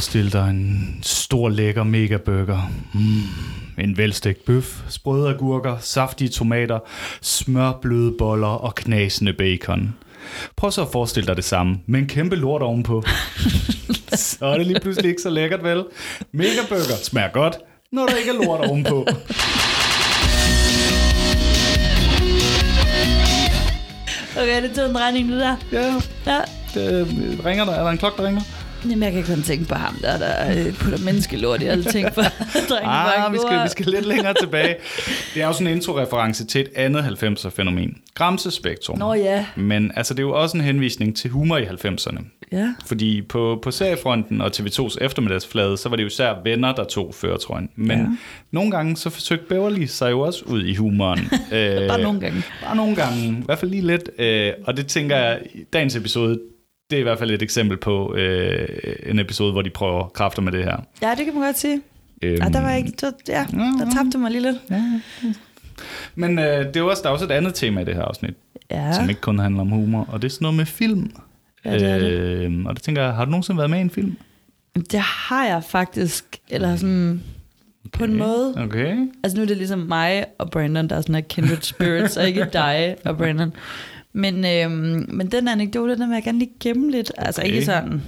Forestil dig en stor lækker megaburger. Mm, en velstegt bøf, sprøde agurker, saftige tomater, smørbløde boller og knasende bacon. Prøv så at forestille dig det samme, med en kæmpe lort ovenpå. så er det lige pludselig ikke så lækkert, vel? Megaburger smager godt, når der ikke er lort ovenpå. Okay, det tog en regning nu der. Ja, Ja. det, ringer der? Er der en klokke, der ringer? Jamen, jeg kan kun tænke på ham, der, der øh, putter menneskelort i alle ting for drengen Ah, vi skal, vi skal lidt længere tilbage. Det er jo sådan en intro-reference til et andet 90'er-fænomen. Gramsespektrum. Nå ja. Men altså, det er jo også en henvisning til humor i 90'erne. Ja. Fordi på, på seriefronten og TV2's eftermiddagsflade, så var det jo især venner, der tog føretrøjen. Men Ja. nogle gange, så forsøgte Beverly sig jo også ud i humoren. øh, Bare nogle gange. Bare nogle gange. I hvert fald lige lidt. Øh, og det tænker jeg, i dagens episode, det er i hvert fald et eksempel på øh, en episode, hvor de prøver kræfter med det her. Ja, det kan man godt sige. Øhm, Ja, der var ikke... Der, ja, der tabte mig lige lidt. Men øh, det er også, der er også et andet tema i det her afsnit, Ja. ja. som ikke kun handler om humor, og det er sådan noget med film. Ja, det er det. Øh, og det tænker jeg, har du nogensinde været med i en film? Det har jeg faktisk. Eller sådan... På en måde. Okay. Altså nu er det ligesom mig og Brandon, der er sådan en kindred spirits, og ikke dig og Brandon. Men, øhm, men den anekdote, den vil jeg gerne lige gemme lidt. Okay. Altså ikke sådan,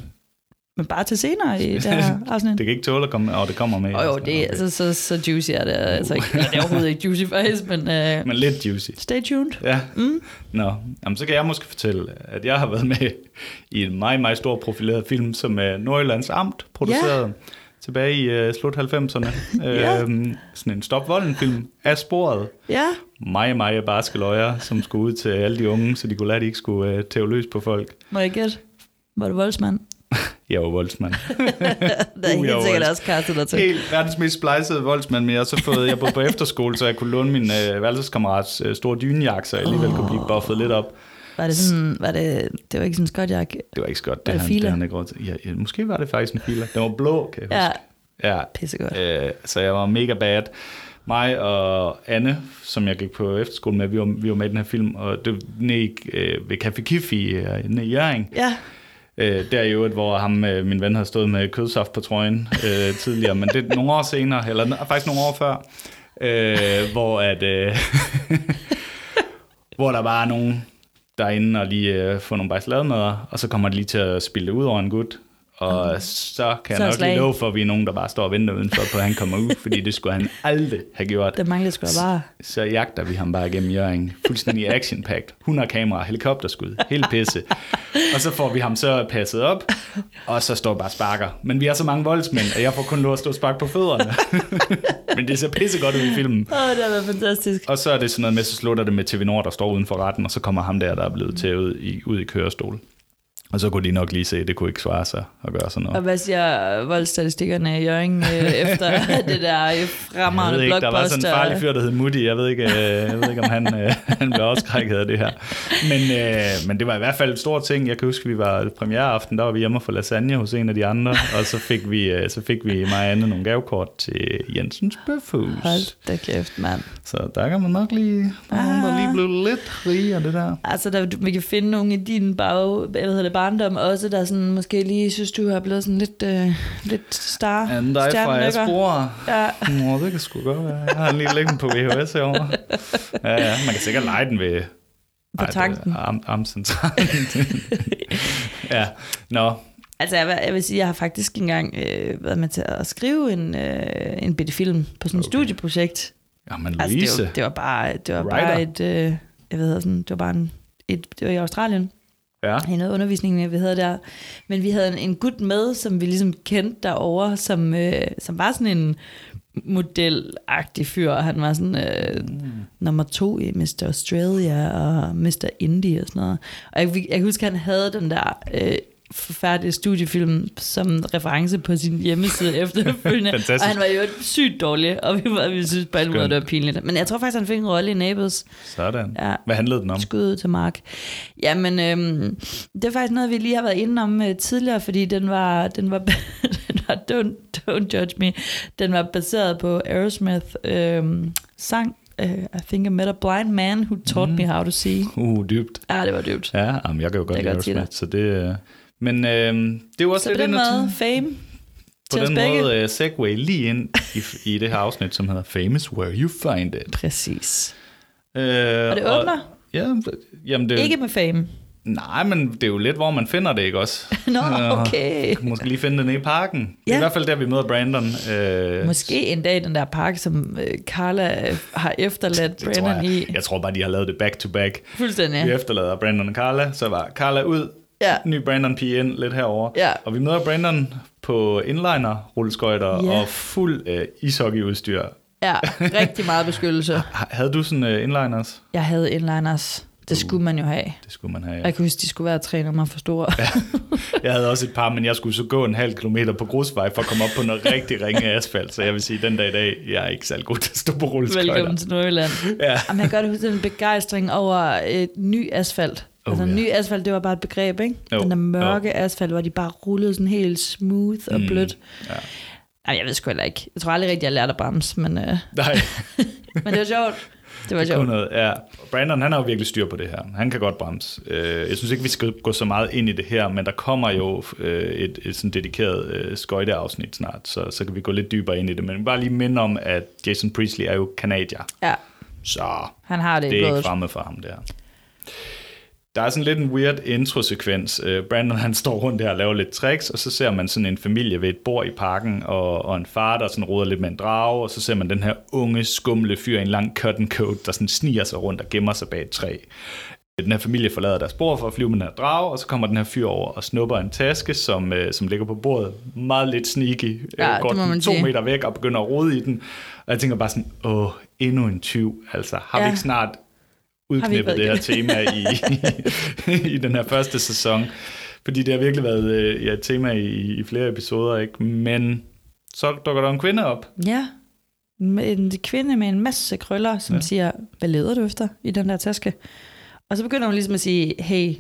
men bare til senere i det her afsnit. Det kan ikke tåle at komme, og det kommer med. Og jo, det Okay. altså, så, så juicy er det. Altså, ikke, det er overhovedet ikke juicy faktisk, men uh, Men lidt juicy. stay tuned. Ja. Mm. Nå, Jamen, så kan jeg måske fortælle, at jeg har været med i en meget, meget stor profileret film, som er Nordjyllands Amt produceret ja. Tilbage i uh, slut 90'erne. Ja. øhm, sådan en stop volden film af sporet. Ja, Mig, mig barske løjer, som skulle ud til alle de unge, så de kunne lære, at de ikke skulle uh, tæve løs på folk. må jeg gætte? Var det voldsmand? Jeg var voldsmand. Der er Uh, helt sikkert også kastet dig til. Helt verdens mest splejsede voldsmand, men jeg har så fået, jeg boede på efterskole, så jeg kunne låne min uh, værelseskammerats uh, store dynejakke, så jeg alligevel kunne blive buffet lidt op. Var det sådan, var det, det var ikke sådan en skotjak? Det var ikke så godt, Var det, det han, det han ikke råd til. Ja, ja, måske var det faktisk en filer. Den var blå, kan jeg Ja, huske. Ja, pissegodt. øh, så jeg var mega bad. Mig og Anne, som jeg gik på efterskole med, vi var, vi var med i den her film, og det var nede øh, ved Café Kif i, øh, nede i Jørgen. Ja, Øh, der i øvrigt, hvor ham, øh, min ven havde stået med kødsaft på trøjen øh, tidligere, men det er nogle år senere, eller faktisk nogle år før, øh, hvor at, øh, hvor der er nogen derinde og lige øh, få nogle bajslademader, og så kommer de lige til at spille det ud over en gut, og så kan Så jeg nok slag. lige love for, at vi er nogen, der bare står og venter udenfor, på at han kommer ud, fordi det skulle han aldrig have gjort. det manglede sgu bare. Så jagter vi ham bare igennem Jørgen. Fuldstændig action-packed. 100 kameraer, helikopterskud, hele pisse. Og så får vi ham så passet op, og så står bare sparker. Men vi er så mange voldsmænd, at jeg får kun lov at stå og sparke på fødderne. Men det ser pisse godt ud i filmen. Åh, oh, det har været fantastisk. Og så er det sådan noget med, så slutter det med TV Nord, der står uden for retten, og så kommer ham der, der er blevet tævet i, ud i kørestol. Og så kunne de nok lige se, at det kunne ikke svare sig at gøre sådan Og noget. hvad siger voldsstatistikkerne i Jørgen øh, efter det der fremragende ved ikke, der var sådan en farlig fyr, der hed Mutti. Jeg ved ikke, øh, jeg ved ikke om han, øh, han blev afskrækket af det her. Men, øh, men det var i hvert fald et stort ting. Jeg kan huske, vi var premiereaften, der var vi hjemme for lasagne hos en af de andre. Og så fik vi, øh, så fik vi mig og Anne nogle gavekort til Jensens Bøfhus. Hold da kæft, mand. Så der kan man nok lige, der er nogen, der lige blev lidt rig af det der. Altså, der, vi kan finde nogle i din bag, hvad hedder det, barndom også, der sådan, måske lige synes, du har blevet sådan lidt, øh, lidt star. Anden dig fra. Aspora. Ja, Nå, det kan sgu godt være. Jeg har lige liggende på VHS herovre. Ja, ja. Man kan sikkert lege den ved... På tanken. Am, Amcentralen. ja, nå. altså jeg, jeg vil sige, jeg har faktisk engang øh, været med til at skrive en, øh, en bitte film på sådan et Okay. studieprojekt. Jamen, Altså, Louise. det, var, det var bare, det var Writer. bare et, øh, jeg ved sådan, det var bare en, et, det var i Australien, Ja. i noget undervisning, vi havde der. Men vi havde en, en gut med, som vi ligesom kendte derovre, som, øh, som var sådan en modelagtig fyr. Han var sådan øh, mm. nummer to i Mr. Australia og Mr. Indie og sådan noget. Og jeg, jeg kan huske, at han havde den der øh, forfærdelige studiefilm som reference på sin hjemmeside efterfølgende. Fantastisk. og han var jo sygt dårlig, og vi, var, vi synes på alle måder, det var pinligt. Men jeg tror faktisk, han fik en rolle i Neighbors. Sådan. Ja. Hvad handlede den om? Skud ud til Mark. Jamen, øhm, det er faktisk noget, vi lige har været inde om øh, tidligere, fordi den var, den var, den var don't, don't judge me, den var baseret på Aerosmith øhm, sang, uh, I think I met a blind man who taught mm. me how to see. Uh, dybt. Ja, det var dybt. Ja, jamen, jeg kan jo godt lide Aerosmith, så det... øh, Men øh, det er jo også Så på lidt den ind måde, og fame. på den begge. måde uh, segue lige ind i, i det her afsnit, som hedder Famous Where You Find It. Præcis. Uh, Og det åbner ja, jamen det, ikke med fame. Nej, men det er jo lidt, hvor man finder det, ikke også? Nå, Øh, okay. Måske lige finde det nede i parken. Ja. i hvert fald der, vi møder Brandon. Uh, Måske en dag i den der park, som øh, Carla øh, har efterladt det Brandon jeg. i. jeg tror bare, de har lavet det back to back. Fuldstændig. Vi efterlader Brandon og Carla, så var Carla ud, Ja. ny Brandon ind lidt herover. Ja. Og vi møder Brandon på inliner, rulleskøjter Ja. og fuld uh, ishockeyudstyr. Ja, rigtig meget beskyttelse. Ha- Havde du sådan uh, inliners? Jeg havde inliners. Det skulle man jo have. Det skulle man have. Jeg kan huske, de skulle være tre nummer for store. Ja. Jeg havde også et par, men jeg skulle så gå en halv kilometer på grusvej for at komme op på noget rigtig ringe asfalt. Så jeg vil sige, den dag i dag, jeg er ikke særlig god til at stå på rulleskøjter. Velkommen til Nordjylland. Ja. Jamen, jeg kan godt huske den begejstring over et ny asfalt. Oh, altså, ja. ny asfalt, det var bare et begreb, ikke? Jo, Den der mørke asfalt, hvor de bare rullede sådan helt smooth og Mm, blødt. Ja. Ej, jeg ved sgu heller ikke. Jeg tror aldrig rigtig, jeg lærte at bremse, men, øh, Nej, men det var sjovt. Det var sjovt. noget. Ja. Brandon, han har jo virkelig styr på det her. Han kan godt bremse. Øh, Jeg synes ikke, vi skal gå så meget ind i det her, men der kommer jo øh, et, et sådan dedikeret øh, skøjteafsnit snart, så, så kan vi gå lidt dybere ind i det. Men bare lige minde om, at Jason Priestley er jo kanadier, Ja, så han har det, det er ikke blodet. fremme for ham der. Der er sådan lidt en weird introsekvens. Øh, Brandon han står rundt der og laver lidt tricks, og så ser man sådan en familie ved et bord i parken, og, og en far, der sådan roder lidt med en drage, og så ser man den her unge, skumle fyr i en lang cotton coat, der sådan sniger sig rundt og gemmer sig bag et træ. Den her familie forlader deres bord for at flyve med den her drage, og så kommer den her fyr over og snupper en taske, som, øh, som ligger på bordet. Meget lidt sneaky. Ja, Øh, går det må den to sige. meter væk og begynder at rode i den. Og jeg tænker bare sådan, åh, endnu en tyv. Altså, har ja. vi Ja. ikke snart udknippet det her tema i, i, den her første sæson? Fordi det har virkelig været øh, ja, et tema i, i flere episoder, ikke? Men så dukker der en kvinde op. Ja, en kvinde med en masse krøller, som Ja. siger, hvad leder du efter i den der taske? Og så begynder hun ligesom at sige, hey,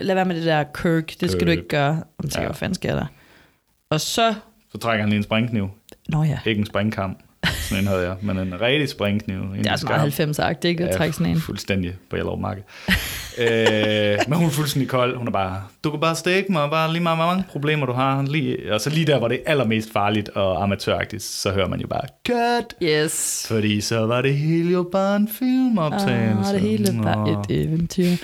lad være med det der Kirk, det skal Kirk. du ikke gøre. Og hun tænker, Ja. hvad fanden sker der? Og så, Så trækker han lige en springkniv. nå ja, Ikke en springkam, sådan en havde jeg, men en rigtig springkniv. Det er altså meget 90-agtigt, ikke? At trække sådan en. fuldstændig på Yellow Market. øh, men hun er fuldstændig kold. Hun er bare, du kan bare stikke mig, bare lige meget, hvor mange problemer du har. Lige, og så lige der, hvor det er allermest farligt og amatøragtigt, så hører man jo bare, cut! Yes. Fordi så var det hele jo bare en filmoptagelse. Ah, det hele Nå. et eventyr.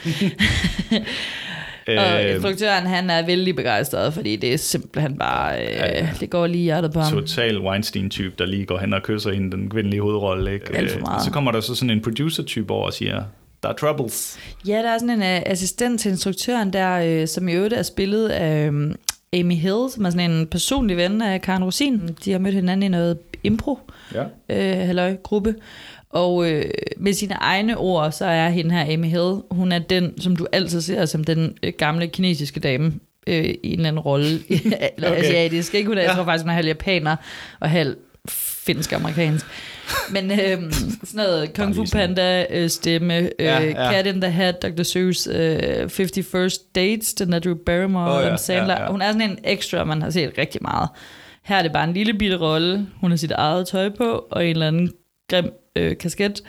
Og Øh, instruktøren, han er vældig begejstret, fordi det er simpelthen bare, øh, Ja, ja. det går lige hjertet på ham. total Weinstein-type, der lige går hen og kysser hende, den kvindelige hovedrolle. Ikke? Alt for Øh, meget. og så kommer der så sådan en producer-type over og siger, der er troubles. Ja, der er sådan en uh, assistent til instruktøren der, uh, som i øvrigt er spillet af um, Amy Hill, som er sådan en personlig ven af Karen Rosin. De har mødt hinanden i noget impro, Ja. øh, halløj, gruppe. Og øh, med sine egne ord, så er hende her, Amy Hill, hun er den, som du altid ser som den øh, gamle kinesiske dame øh, i en eller anden rolle. Eller Okay. asiatisk, ikke? Hun er, jeg Ja. tror faktisk, hun er halv japaner og halv finsk-amerikansk. Men øh, sådan noget Kung Fu. Panda øh, stemme, øh, Ja, ja. Cat in the Hat, Dr. Seuss, øh, 50 First Dates, den der Drew Barrymore og ja, Sandler. ja, ja. Hun er sådan en ekstra, man har set rigtig meget. Her er det bare en lille bitte rolle. Hun har sit eget tøj på, og en eller anden grim øh, kasket.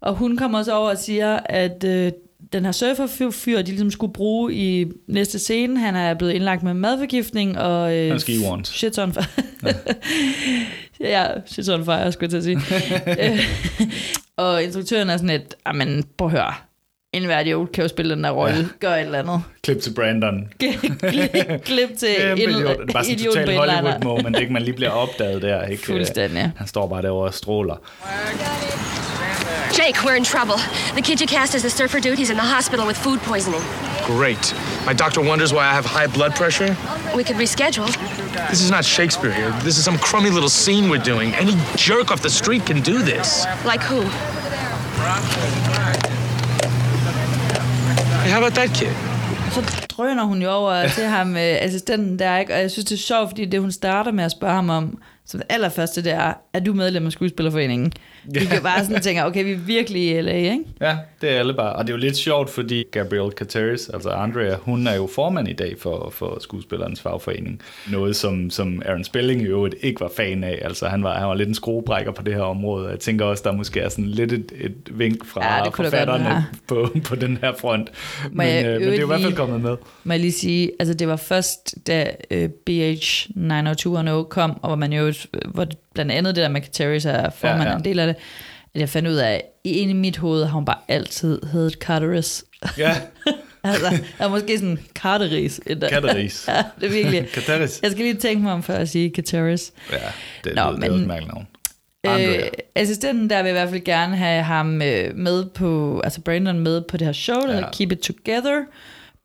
Og hun kommer så over og siger, at øh, den her surferfyr, de ligesom skulle bruge i næste scene, han er blevet indlagt med madforgiftning, og... Øh, Han er ski-warned. Shit's on fire. ja, shit's on fire, skulle jeg til at sige. Øh, og instruktøren er sådan et, men prøv at høre, en hver idiot kan jo spille den der rolle, ja. gør et eller andet. Klip til Brandon. Klip, klip til Kæmpe en, idiot. Det er bare sådan en idiot på total inliner. Hollywood moment, ikke? Man lige bliver opdaget der, ikke? Fuldstændig. Han står bare derovre og stråler. Jake, we're in trouble. The kid you cast as the surfer dude, he's in the hospital with food poisoning. Great. My doctor wonders why I have high blood pressure. We could reschedule. This is not Shakespeare here. This is some crummy little scene we're doing. Any jerk off the street can do this. Like who? How about that kid? Så drøner hun jo over til ham, øh, assistenten der, ikke? og jeg synes, det er sjovt, fordi det, hun starter med at spørge ham om, som det allerførste, det er, er du medlem af Skuespillerforeningen? Vi kan bare sådan tænke, okay, vi er virkelig i LA, ikke? Ja, det er alle bare. Og det er jo lidt sjovt, fordi Gabrielle Cateris, altså Andrea, hun er jo formand i dag for, for skuespillerens fagforening. Noget, som, som Aaron Spelling i øvrigt ikke var fan af. Altså han var, han var lidt en skruebrækker på det her område. Jeg tænker også, der måske er sådan lidt et, et vink fra Ja, forfatterne på, på den her front. Må Men, øh, men det er jo i hvert fald kommet med. må jeg lige sige, altså det var først, da øh, BH 90210 kom, og hvor man jo, hvor blandt andet det der med Kateris er formand ja. ja. en del af det, at jeg fandt ud af, at i i mit hoved har hun bare altid heddet Carteris. Ja, altså, er måske sådan Carteris. Katteris. ja, det er virkelig. Kateris. Jeg skal lige tænke mig om, før jeg siger Kateris. Ja, det, Nå, Nå, det er men- også mærkeligt navn. Andrea. Øh, assistenten der vil i hvert fald gerne have ham øh, med på, altså Brandon med på det her show, der Ja. Keep It Together.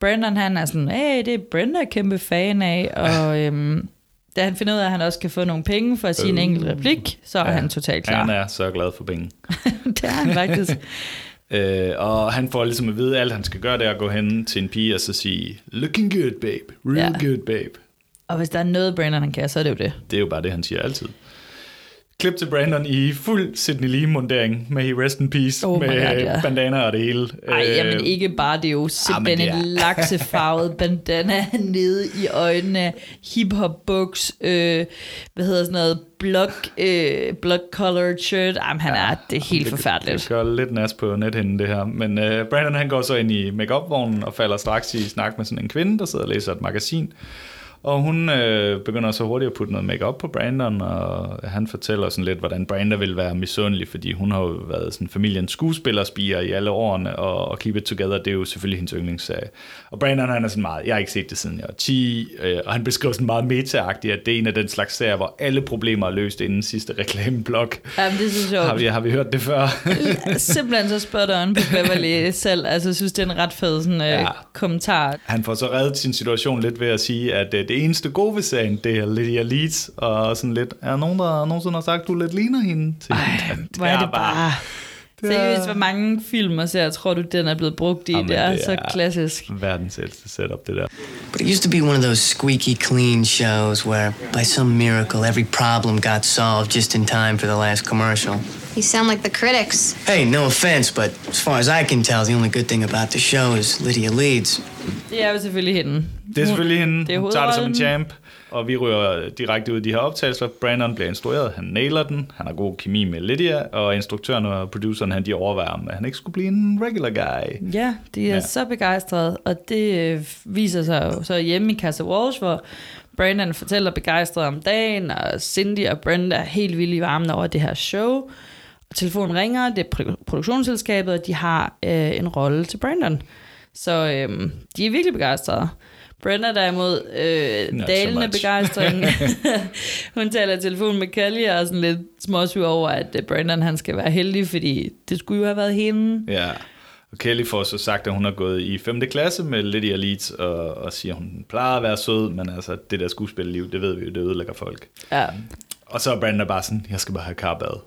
Brandon han er sådan, hey, det er Brenda kæmpe fan af, og øhm, da han finder ud af, at han også kan få nogle penge for at sige en enkelt replik, så er Ja. han totalt klar. Han er så glad for penge. det er han faktisk. Øh, og han får ligesom at vide, at alt han skal gøre, det er at gå hen til en pige og så sige, looking good, babe. Real Ja. good, babe. Og hvis der er noget, Brandon han kan, så er det jo det. Det er jo bare det, han siger altid. Klip til Brandon i fuld Sidney Lee-mundering med i Rest in Peace, Oh med God, ja. bandana og det hele. Ej, Øh, jamen ikke bare, det er jo simpelthen det er- en laksefarvet bandana nede i øjnene, hip-hop buks, øh, hvad hedder sådan noget, block, øh, block colored shirt. Jamen, han er, det er helt det, forfærdeligt. Det gør lidt nas på nethinden, det her. Men øh, Brandon han går så ind i make-up-vognen og falder straks i snak med sådan en kvinde, der sidder og læser et magasin. Og hun øh, begynder så hurtigt at putte noget makeup på Brandon, og han fortæller sådan lidt, hvordan Brandon vil være misundelig, fordi hun har jo været sådan familiens skuespillerspiger i alle årene, og, og Keep It Together, det er jo selvfølgelig hendes yndlingsserie. Og Brandon han er sådan meget, jeg har ikke set det siden jeg var 10, øh, og han beskriver sådan meget meta at det er en af den slags serier, hvor alle problemer er løst inden sidste reklameblok. Jamen, det er så sjovt. Har vi, har vi hørt det før? Simpelthen så spot on på Beverly selv. Altså, jeg synes, det er en ret fed sådan, øh, Ja. kommentar. Han får så reddet sin situation lidt ved at sige, at øh, det eneste gode ved serien, det er Lydia Leeds, og sådan lidt, er der nogen, der nogensinde har sagt, du lidt ligner hende? Til Ej, hende? hvor er det bare... det er- Seriøst, hvor mange film og serier tror du, den er blevet brugt i? Jamen, det er det så er- klassisk. Verdens ældste setup, det der. But it used to be one of those squeaky clean shows where, by some miracle, every problem got solved just in time for the last commercial. You sound like the critics. Hey, no offense, but as far as I can tell, the only good thing about the show is Lydia Leeds. Det er jo selvfølgelig hende. Det er selvfølgelig hende. det er Hun tager det som en champ. Og vi ryger direkte ud i de her optagelser. Brandon bliver instrueret, han nailer den. Han har god kemi med Lydia, og instruktøren og produceren, han de overvejer, om han ikke skulle blive en regular guy. Ja, de er Ja. så begejstrede, og det øh, viser sig jo så hjemme i Casa Walsh, hvor Brandon fortæller begejstret om dagen, og Cindy og Brenda er helt vilde i varmen over det her show. Telefonen ringer, det er pro- produktionsselskabet, og de har øh, en rolle til Brandon. Så øh, de er virkelig begejstrede. Brenda derimod, øh, Not so dalende much. begejstring. Hun taler i telefon med Kelly og er sådan lidt småsyg over, at øh, Brandon han skal være heldig, fordi det skulle jo have været hende. Ja. Og Kelly får så sagt, at hun har gået i 5. klasse med Lydia Leeds, og, og siger, at hun plejer at være sød, men altså, det der skuespillerliv, det ved vi jo, det ødelægger folk. Ja, Og så er Brandon bare sådan, jeg skal bare have karbad.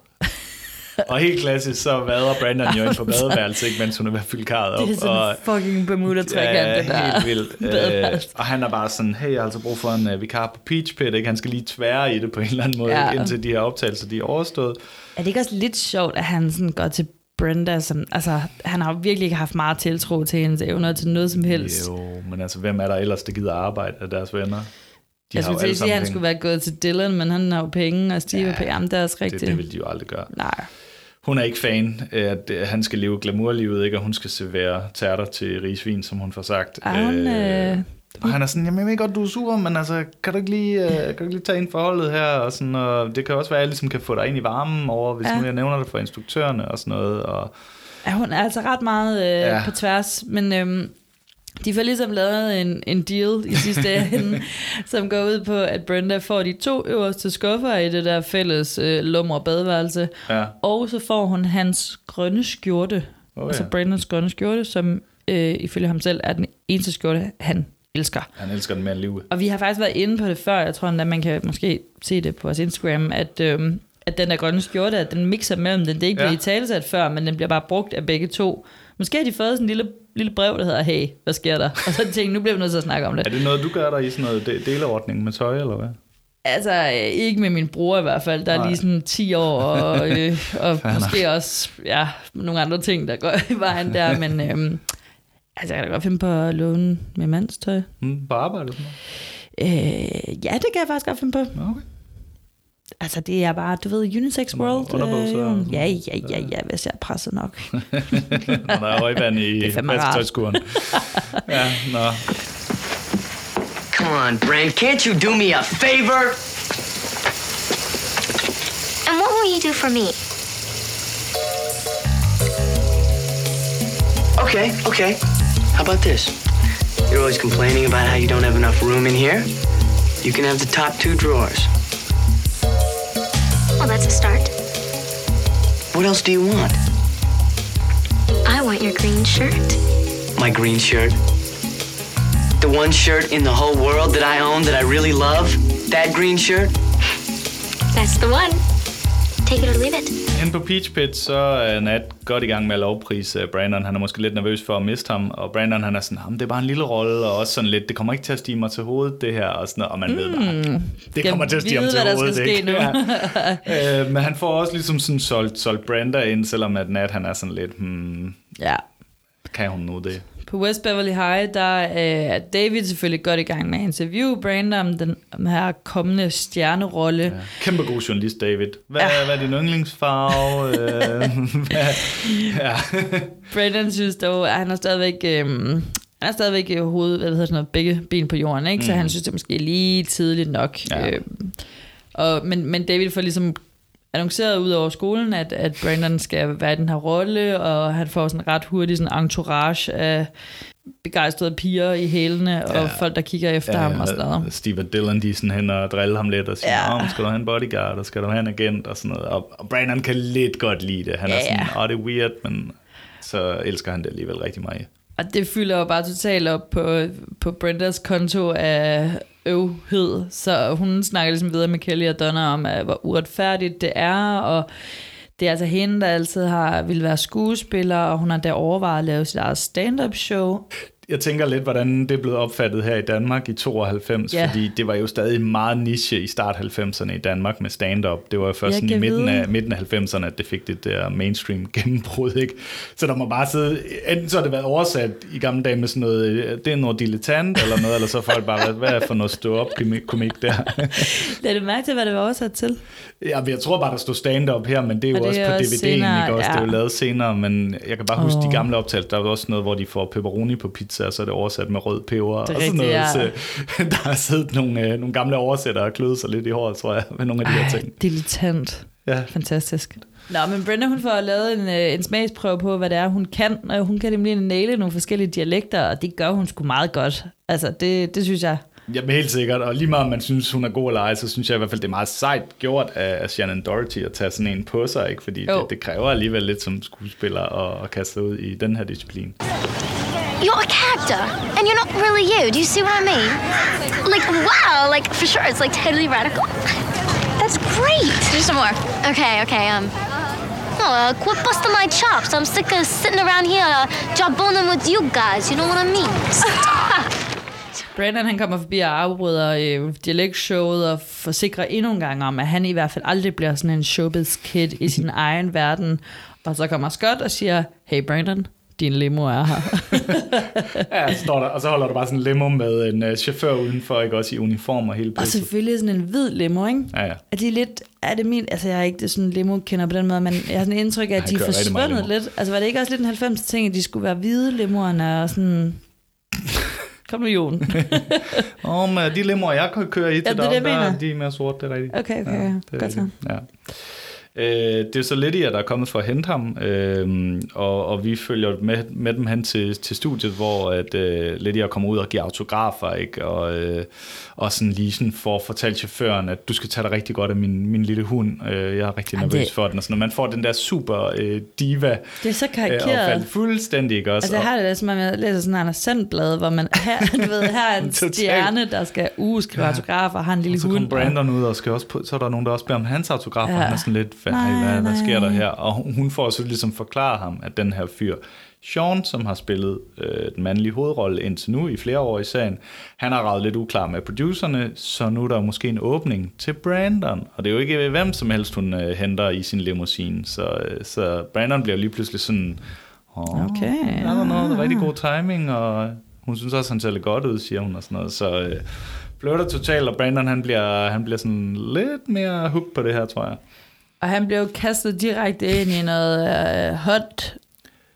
Og helt klassisk, så vader Brandon jo ind på badeværelset, ikke, mens hun er ved at fylde karret op. Det er sådan og, fucking Bermuda-trekant, ja, det der. helt vildt. Øh, og han er bare sådan, hey, jeg har altså brug for en uh, vikar på Peach Pit, ikke? Han skal lige tvære i det på en eller anden måde, Ja. indtil de her optagelser, de er overstået. Er det ikke også lidt sjovt, at han sådan går til Brenda, som, altså, han har virkelig ikke haft meget tiltro til hendes evner til noget som helst. Jo, men altså, hvem er der ellers, der gider arbejde af deres venner? De jeg har jo skulle sige, at han sammen skulle penge. være gået til Dylan, men han har jo penge, og Steve Ja, ja, penge. Jamen, det er også rigtigt. Det, det vil de jo aldrig gøre. Nej. Hun er ikke fan af, at øh, han skal leve glamourlivet, ikke? og hun skal servere tærter til rigsvin, som hun får sagt. Er hun, øh, og han er sådan, jamen jeg ved godt, du er sur, men altså, kan du ikke lige, øh, kan du ikke lige tage ind forholdet her? Og, sådan, og det kan også være, at jeg ligesom kan få dig ind i varmen over, hvis Ja. nu jeg nævner det for instruktørerne og sådan noget. Og, Ja, hun er altså ret meget øh, ja. på tværs, men øhm, de får ligesom lavet en, en deal i sidste ende, som går ud på, at Brenda får de to øverste skuffer i det der fælles øh, lummer badeværelse, ja. og så får hun hans grønne skjorte, Oh, oh, altså ja. Brandons grønne skjorte, som øh, ifølge ham selv er den eneste skjorte, han elsker. Han elsker den mere end livet. Og vi har faktisk været inde på det før, jeg tror endda, man kan måske se det på vores Instagram, at, øhm, at den der grønne skjorte, at den mixer mellem den. Det er ikke Ja. blevet i talesat før, men den bliver bare brugt af begge to. Måske har de fået sådan en lille, lille brev, der hedder, hey, hvad sker der? Og så tænkte nu bliver vi nødt til at snakke om det. Er det noget, du gør der i sådan noget de- deleordning med tøj, eller hvad? Altså, øh, ikke med min bror i hvert fald. Der er Nej. lige sådan 10 år, og, øh, og måske også ja, nogle andre ting, der går i vejen der. Men øhm, altså, jeg kan da godt finde på at låne med mandstøj. Hmm, på arbejde Øh, ja, det kan jeg faktisk godt finde på. Okay. Altså, det er bare, du ved, unisex world. underbukser øh, og sådan ja, ja, ja, ja, hvis jeg presser nok. Når der er højvand i Det er fandme rart. vasketøjskuren. ja, nå. on, Brent. Can't you do me a favor? And what will you do for me? Okay, okay. How about this? You're always complaining about how you don't have enough room in here. You can have the top two drawers. Well, that's a start. What else do you want? I want your green shirt. My green shirt. The one shirt in the whole world that I own that I really love. That green shirt. That's the one. Take it or leave it. Inde på Peach Pit, så er Nat godt i gang med at lovprise Brandon. Han er måske lidt nervøs for at miste ham, og Brandon han er sådan, "Jamen, det er bare en lille rolle, og også sådan lidt, det kommer ikke til at stige mig til hovedet, det her, og sådan og man mm. ved bare, det kommer til at stige ham til hvad der hovedet, skal ske nu. Ja. øh, men han får også ligesom sådan solgt, solgt Branda ind, selvom at Nat han er sådan lidt, hmm, Ja. kan hun nu det? På West Beverly High, der øh, er David selvfølgelig godt i gang med at interviewe Brandon om den om her kommende stjernerolle. Ja. Kæmpe god journalist, David. Hvad, ja. hvad er din yndlingsfarve? øh, hvad, ja. Brandon synes dog, at han har stadigvæk... Øh, han er stadigvæk i hovedet, hvad hedder sådan noget, begge ben på jorden, ikke? Så han synes, det er måske lige tidligt nok. Ja. Øh, og, men, men David får ligesom annonceret ud over skolen, at, at Brandon skal være i den her rolle, og han får sådan ret hurtigt sådan en entourage af begejstrede piger i hælene, og Ja. folk, der kigger efter ja, ham og sådan noget. Steve og Dylan, de er sådan hen og drille ham lidt og siger, Ja. skal du have en bodyguard, og skal du have en agent, og sådan noget. Og, og Brandon kan lidt godt lide det. Han er Ja, sådan, ja. åh, det er weird, men så elsker han det alligevel rigtig meget. Og det fylder jo bare totalt op på, på Brendas konto af øvhed. Så hun snakker ligesom videre med Kelly og Donna om, at, hvor uretfærdigt det er, og det er altså hende, der altid har vil være skuespiller, og hun har der overvejet at lave sit eget stand-up show. Jeg tænker lidt, hvordan det blevet opfattet her i Danmark i 92, Ja. fordi det var jo stadig meget niche i start 90'erne i Danmark med stand-up. Det var jo først sådan i midten af, midten af 90'erne, at det fik det der mainstream gennembrud, ikke? Så der må bare sidde, enten så har det været oversat i gamle dage med sådan noget, øh, det er noget dilettant eller noget, eller så har folk bare været, hvad er for noget stå-up komik der? Lad du mærke til, hvad det var oversat til? Ja, jeg tror bare, der stod stand-up her, men det er jo Og også på DVD'en, senere, ikke også? Det er jo ja. lavet senere, men jeg kan bare huske Åh. de gamle optagelser. Der er jo også noget, hvor de får pepperoni på pizza, og så er det oversat med rød peber og sådan noget. ja. Så, der har siddet nogle, øh, nogle gamle oversættere og kløet sig lidt i håret, tror jeg, med nogle af de her ting. dilettant. Ja. Fantastisk. Nå, men Brenda, hun får lavet en, øh, en smagsprøve på, hvad det er, hun kan. Og hun kan nemlig næle nogle forskellige dialekter, og det gør hun sgu meget godt. Altså, det, det synes jeg. Jamen helt sikkert, og lige meget om man synes, hun er god eller ej, så synes jeg i hvert fald, det er meget sejt gjort af, af Shannon Doherty at tage sådan en på sig, ikke? fordi Jo. det, det kræver alligevel lidt som skuespiller at, at kaste ud i den her disciplin. You're a character, and you're not really you. Do you see what I mean? Like, wow, like, for sure, it's like totally radical. That's great. Do some more. Okay, okay, um. Oh, uh, quit busting my chops. I'm sick of sitting around here uh, jawboning with you guys. You know what I mean? Stop. Brandon, han kommer forbi og afbryder øh, dialektshowet og forsikrer endnu en gang om, at han i hvert fald aldrig bliver sådan en showbiz kid i sin egen verden. Og så kommer Scott og siger, hey Brandon, din limo er her. Ja, så står der, og så holder du bare sådan en limo med en uh, chauffør udenfor, ikke også i uniform og hele og pisset. selvfølgelig sådan en hvid limo, ikke? Ja, ja. Er de lidt, er det min, altså jeg er ikke det sådan limo kender på den måde, men jeg har sådan en indtryk af, at de er forsvundet lidt. Altså var det ikke også lidt en 90 ting, at de skulle være hvide limoerne og sådan... Kom nu, Jon. Åh, men de limoer, jeg kan køre i til Ja, det er det, der, de er mere sorte, det er rigtigt. Okay, okay, Ja, det er godt så. Ja. Øh, det er så Lydia, der er kommet for at hente ham, øh, og, og vi følger med, med dem hen til, til studiet, hvor at, øh, Lydia kommer ud og giver autografer, ikke? Og, øh, og sådan lige sådan for at fortælle chaufføren, at du skal tage dig rigtig godt af min, min lille hund. Øh, jeg er rigtig Ej, nervøs det- for den. Og sådan, og man får den der super øh, diva Det er så øh, karikeret. opfald fuldstændig, ikke også? Altså, jeg har det lidt, som om jeg læser sådan en Anders Sandblad, hvor man her, du ved, her er en stjerne, der skal uh, skrive autografer, og har en lille Og så hund. kommer Brandon ud, og skal også på, så er der nogen, der også beder om hans autograf, ja. og Ja. han er sådan lidt, hvad, Nej, hvad, hvad sker der nej. her? Og hun- får så ligesom forklare ham, at den her fyr, Sean, som har spillet øh, den mandlige hovedrolle indtil nu i flere år i serien, han har ravet lidt uklar med producerne, så nu er der måske en åbning til Brandon. Og det er jo ikke hvem som helst, hun øh, henter i sin limousine. Så, øh, så Brandon bliver lige pludselig sådan, oh, Okay, I don't know, det er rigtig god timing, og hun synes også, han ser lidt godt ud, siger hun og sådan noget. Så øh, flytter totalt, og Brandon han bliver, han bliver sådan lidt mere hooked på det her, tror jeg. Og han blev kastet direkte ind i noget uh, hot,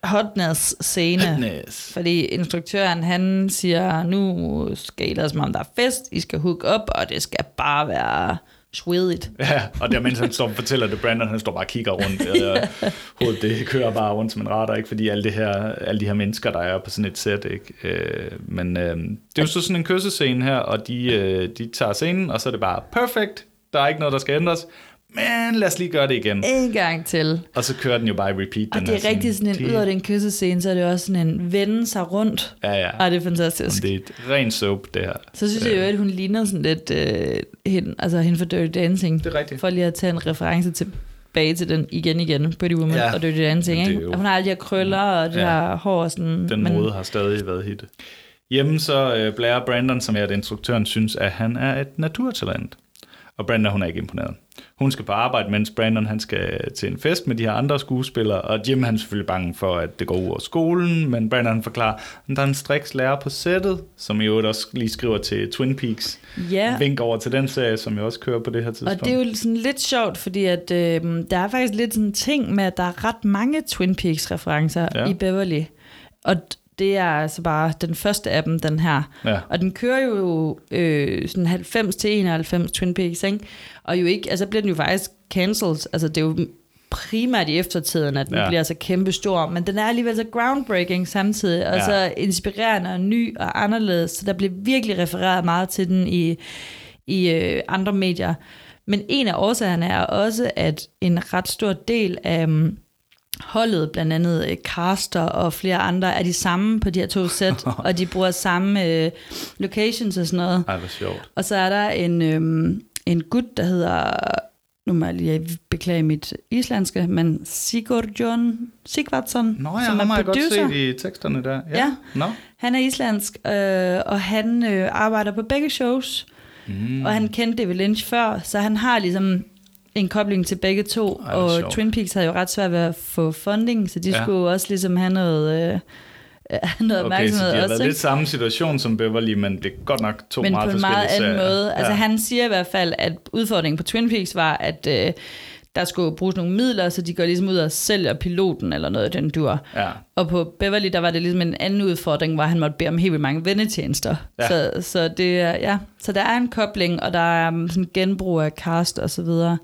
hotness-scene. Hotness. Fordi instruktøren, han siger, nu skal I lade som om der er fest, I skal hook op, og det skal bare være svedigt. Ja, og der mens han står og fortæller det, Brandon han står bare og kigger rundt. og hovedet det kører bare rundt som en radar, ikke? fordi alle, det her, alle de her mennesker, der er på sådan et sæt. Ikke? Øh, men øh, det er jo så sådan en kyssescene her, og de, øh, de tager scenen, og så er det bare perfekt. Der er ikke noget, der skal ændres. Men lad os lige gøre det igen. En gang til. Og så kører den jo bare i repeat. Og den det er rigtig sådan en, de- ud af den kyssescene, så er det også sådan en vende sig rundt. Ja, ja. Og det er fantastisk. Det er et rent soap, det her. Så synes jeg jo, at hun ligner sådan lidt øh, hende, altså hende for Dirty Dancing. Det er rigtigt. For lige at tage en reference tilbage til den igen igen, Pretty Woman Ja, og Dirty Dancing. men Ikke? jo- Og hun har alle de her krøller og det Ja. her hår og sådan. Den mode har stadig været hit. Hjemme så øh, blærer Brandon, som er det instruktøren, synes, at han er et naturtalent. Og Brandon, hun er ikke imponeret. Hun skal på arbejde, mens Brandon han skal til en fest med de her andre skuespillere, og Jim han er selvfølgelig bange for, at det går ud over skolen, men Brandon han forklarer, at der er en striks lærer på sættet, som i øvrigt også lige skriver til Twin Peaks. Ja. Vink over til den serie, som jeg også kører på det her tidspunkt. Og det er jo sådan lidt sjovt, fordi at, øh, der er faktisk lidt sådan en ting med, at der er ret mange Twin Peaks-referencer Ja. i Beverly. Og det er altså bare den første af dem, den her. Ja. Og den kører jo øh, sådan 90 til 91 Twin Peaks, ikke? Og jo ikke, altså bliver den jo faktisk cancelled. Altså det er jo primært i eftertiden, at den Ja. bliver så kæmpe stor, men den er alligevel så groundbreaking samtidig, og Ja. så inspirerende og ny og anderledes, så der bliver virkelig refereret meget til den i, i øh, andre medier. Men en af årsagerne er også, at en ret stor del af holdet, blandt andet øh, Caster og flere andre, er de samme på de her to sæt, og de bruger samme øh, locations og sådan noget. Ej, hvor sjovt. Og så er der en, øhm, en gut, der hedder, nu må jeg lige beklage mit islandske, men Sigurdsson Sigvardsson, Nå ja, som er jeg godt producer. set i teksterne der. Ja. Ja. Nå. Han er islandsk, øh, og han øh, arbejder på begge shows. Mm. Og han kendte David Lynch før, så han har ligesom en kobling til begge to. Ej, og sjovt. Twin Peaks havde jo ret svært ved at få funding, så de Ja. skulle også ligesom have noget, øh, noget Okay, så opmærksomhed de har også. været lidt samme situation som Beverly, men det er godt nok to men meget på en meget forskellige anden måde. Altså Ja. han siger i hvert fald, at udfordringen på Twin Peaks var, at øh, der skulle bruges nogle midler, så de går ligesom ud og sælger piloten eller noget af den dur. Ja. Og på Beverly, der var det ligesom en anden udfordring, hvor han måtte bede om helt vildt mange vennetjenester. Ja. Så, så, det er, ja. så der er en kobling, og der er um, sådan genbrug af cast og så videre.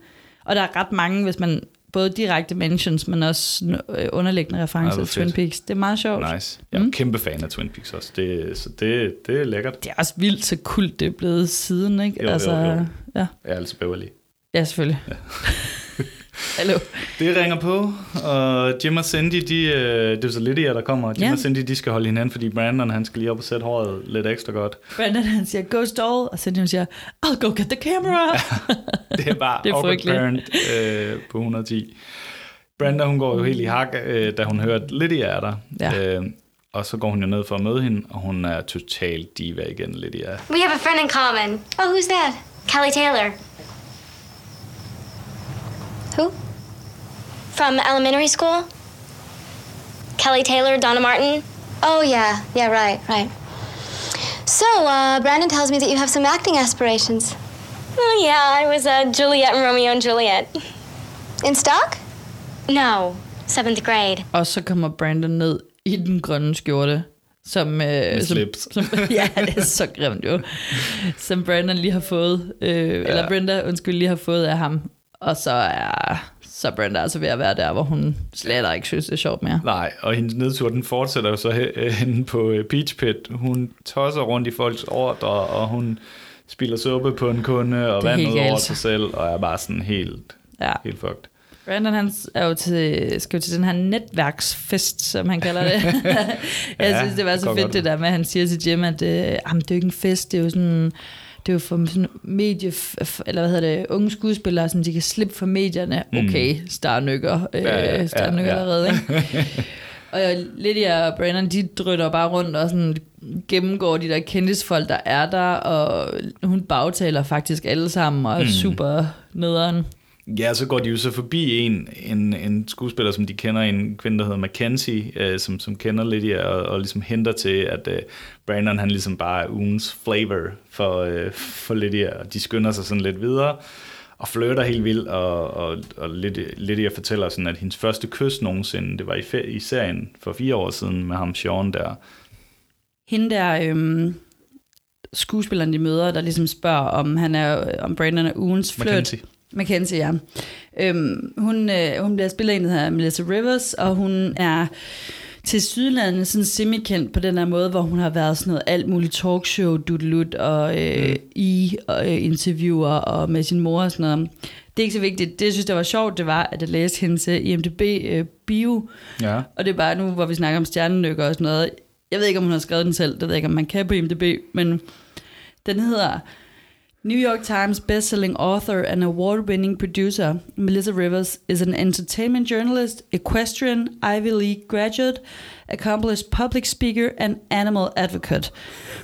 Og der er ret mange, hvis man både direkte mentions, men også øh, underliggende referencer til Twin. Peaks. Det er meget sjovt. Nice. Jeg er mm. kæmpe fan af Twin Peaks også, det, så det, det er lækkert. Det er også vildt så kult, det er blevet siden, ikke? Jo, jo, altså, jo. Ja. Jeg er altså Beverly. ja, selvfølgelig. Ja. Hallo. Det ringer på, og Jim og Cindy, de, øh, det er så lidt der kommer. Jim Ja. og Cindy, de skal holde hinanden, fordi Brandon, han skal lige op og sætte håret lidt ekstra godt. Brandon han siger, go stall, og Cindy hun siger, I'll go get the camera. Det er bare Det er frygteligt. øh, på 110. Brenda, hun går jo helt i hak, øh, da hun hører, at Lydia er der. Ja. Øh, og så går hun jo ned for at møde hende, og hun er totalt diva igen, Lydia. We have a friend in common. Oh, who's that? Kelly Taylor. Who? From elementary school? Kelly Taylor, Donna Martin? Oh, yeah. Yeah, right, right. So, uh, Brandon tells me that you have some acting aspirations. Oh, yeah. I was uh, Juliet and Romeo and Juliet. In stock? No, seventh grade. og så kommer Brandon ned i den grønne skjorte, som, øh, som, slips. som, ja, det er så grimt jo, som Brandon lige har fået, øh, ja. eller Brenda, undskyld, lige har fået af ham. Og så er så Brenda altså ved at være der, hvor hun slet ikke synes, det er sjovt mere. Nej, og hendes nedtur, den fortsætter jo så øh, henne på øh, Peach Pit. Hun tosser rundt i folks ordre, og hun spiller suppe på en kunde, og vand ud over sig selv, og er bare sådan helt, Ja. helt fucked. Brandon han er jo til, skal jo til den her netværksfest, som han kalder det. jeg Ja, synes, det var så fedt det der med, at han siger til Jim, at øh, det er jo ikke en fest, det er jo sådan det er jo for sådan medie, eller hvad hedder det, unge skuespillere, sådan de kan slippe for medierne. Okay, starnykker, øh, Mm. Ja, ja, starnykker ja, ja. allerede, ikke? Og Lydia og Brandon, de drøtter bare rundt og sådan gennemgår de der kendisfolk, der er der, og hun bagtaler faktisk alle sammen, og er Mm. super nederen. Ja, så går de jo så forbi en, en, en skuespiller, som de kender, en kvinde, der hedder Mackenzie, øh, som, som kender Lydia, og, og ligesom henter til, at øh, Brandon han ligesom bare er ugens flavor for, øh, for Lydia, og de skynder sig sådan lidt videre. og flirter helt vildt, og, og, og lidt, jeg fortæller sådan, at hendes første kys nogensinde, det var i, i serien for fire år siden med ham Sean der. Hende der øhm, skuespilleren, de møder, der ligesom spørger, om, han er, om Brandon er ugens flirt. Mackenzie. Mackenzie, ja. Øhm, hun, øh, hun bliver spillet af en, der hedder Melissa Rivers, og hun er til Sydlandet sådan semi-kendt på den her måde, hvor hun har været sådan noget alt muligt talkshow, dudelut og øh, mm. i og, øh, interviewer og med sin mor og sådan noget. Det er ikke så vigtigt. Det, jeg synes, der var sjovt, det var, at jeg læste hendes øh, IMDb-bio, Ja. og det er bare nu, hvor vi snakker om stjernenykker og sådan noget. Jeg ved ikke, om hun har skrevet den selv. Det ved jeg ikke, om man kan på IMDb. Men den hedder New York Times bestselling author and award-winning producer Melissa Rivers is an entertainment journalist, equestrian, Ivy League graduate, accomplished public speaker, and animal advocate.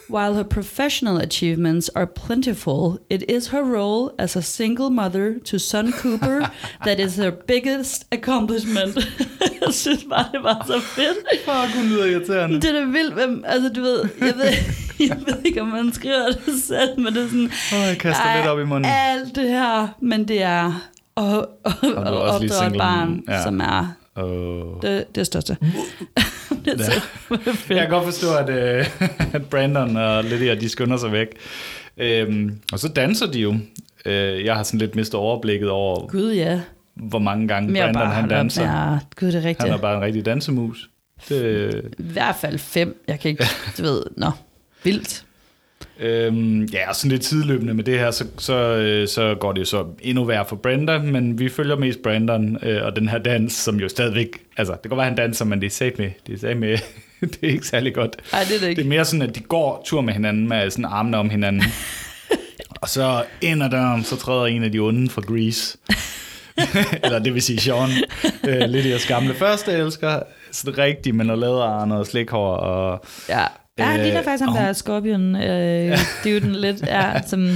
While her professional achievements are plentiful, it is her role as a single mother to son Cooper that is her biggest accomplishment. jeg synes bare, det var så fedt. Fuck, hun lyder irriterende. Det er da vildt, hvem, altså du ved, jeg ved, jeg ved ikke, om man skriver det selv, men det er sådan, Åh, jeg kaster der lidt op i munden. alt det her, men det er er at også lige opdrage et barn, ja. som er Oh. det, det største. det er fedt. Jeg kan godt forstå, at, øh, at Brandon og Lydia, de skynder sig væk. Øhm, og så danser de jo. Øh, jeg har sådan lidt mistet overblikket over, Gud ja. hvor mange gange Mere Brandon bare han danser. at- Gud, det er rigtigt. Han er bare en rigtig dansemus. Det, I hvert fald fem. Jeg kan ikke, du ved, nå, vildt. Øhm, ja, sådan lidt tidløbende med det her, så, så, øh, så går det jo så endnu værre for Brenda, men vi følger mest Brandon øh, og den her dans, som jo stadigvæk, altså det kan godt være, han danser, men det er sat med, det er sat med, det er ikke særlig godt. Ej, det er det ikke. Det er mere sådan, at de går tur med hinanden med sådan armene om hinanden. og så ind ad døren, så træder en af de onde fra Grease. Eller det vil sige Sean. Øh, lidt jeres gamle første elsker. Sådan rigtig med noget læderarne og slikhår og Ja. Ja, han ligner faktisk ham, der er Scorpion. Øh, det er jo den lidt, ja, som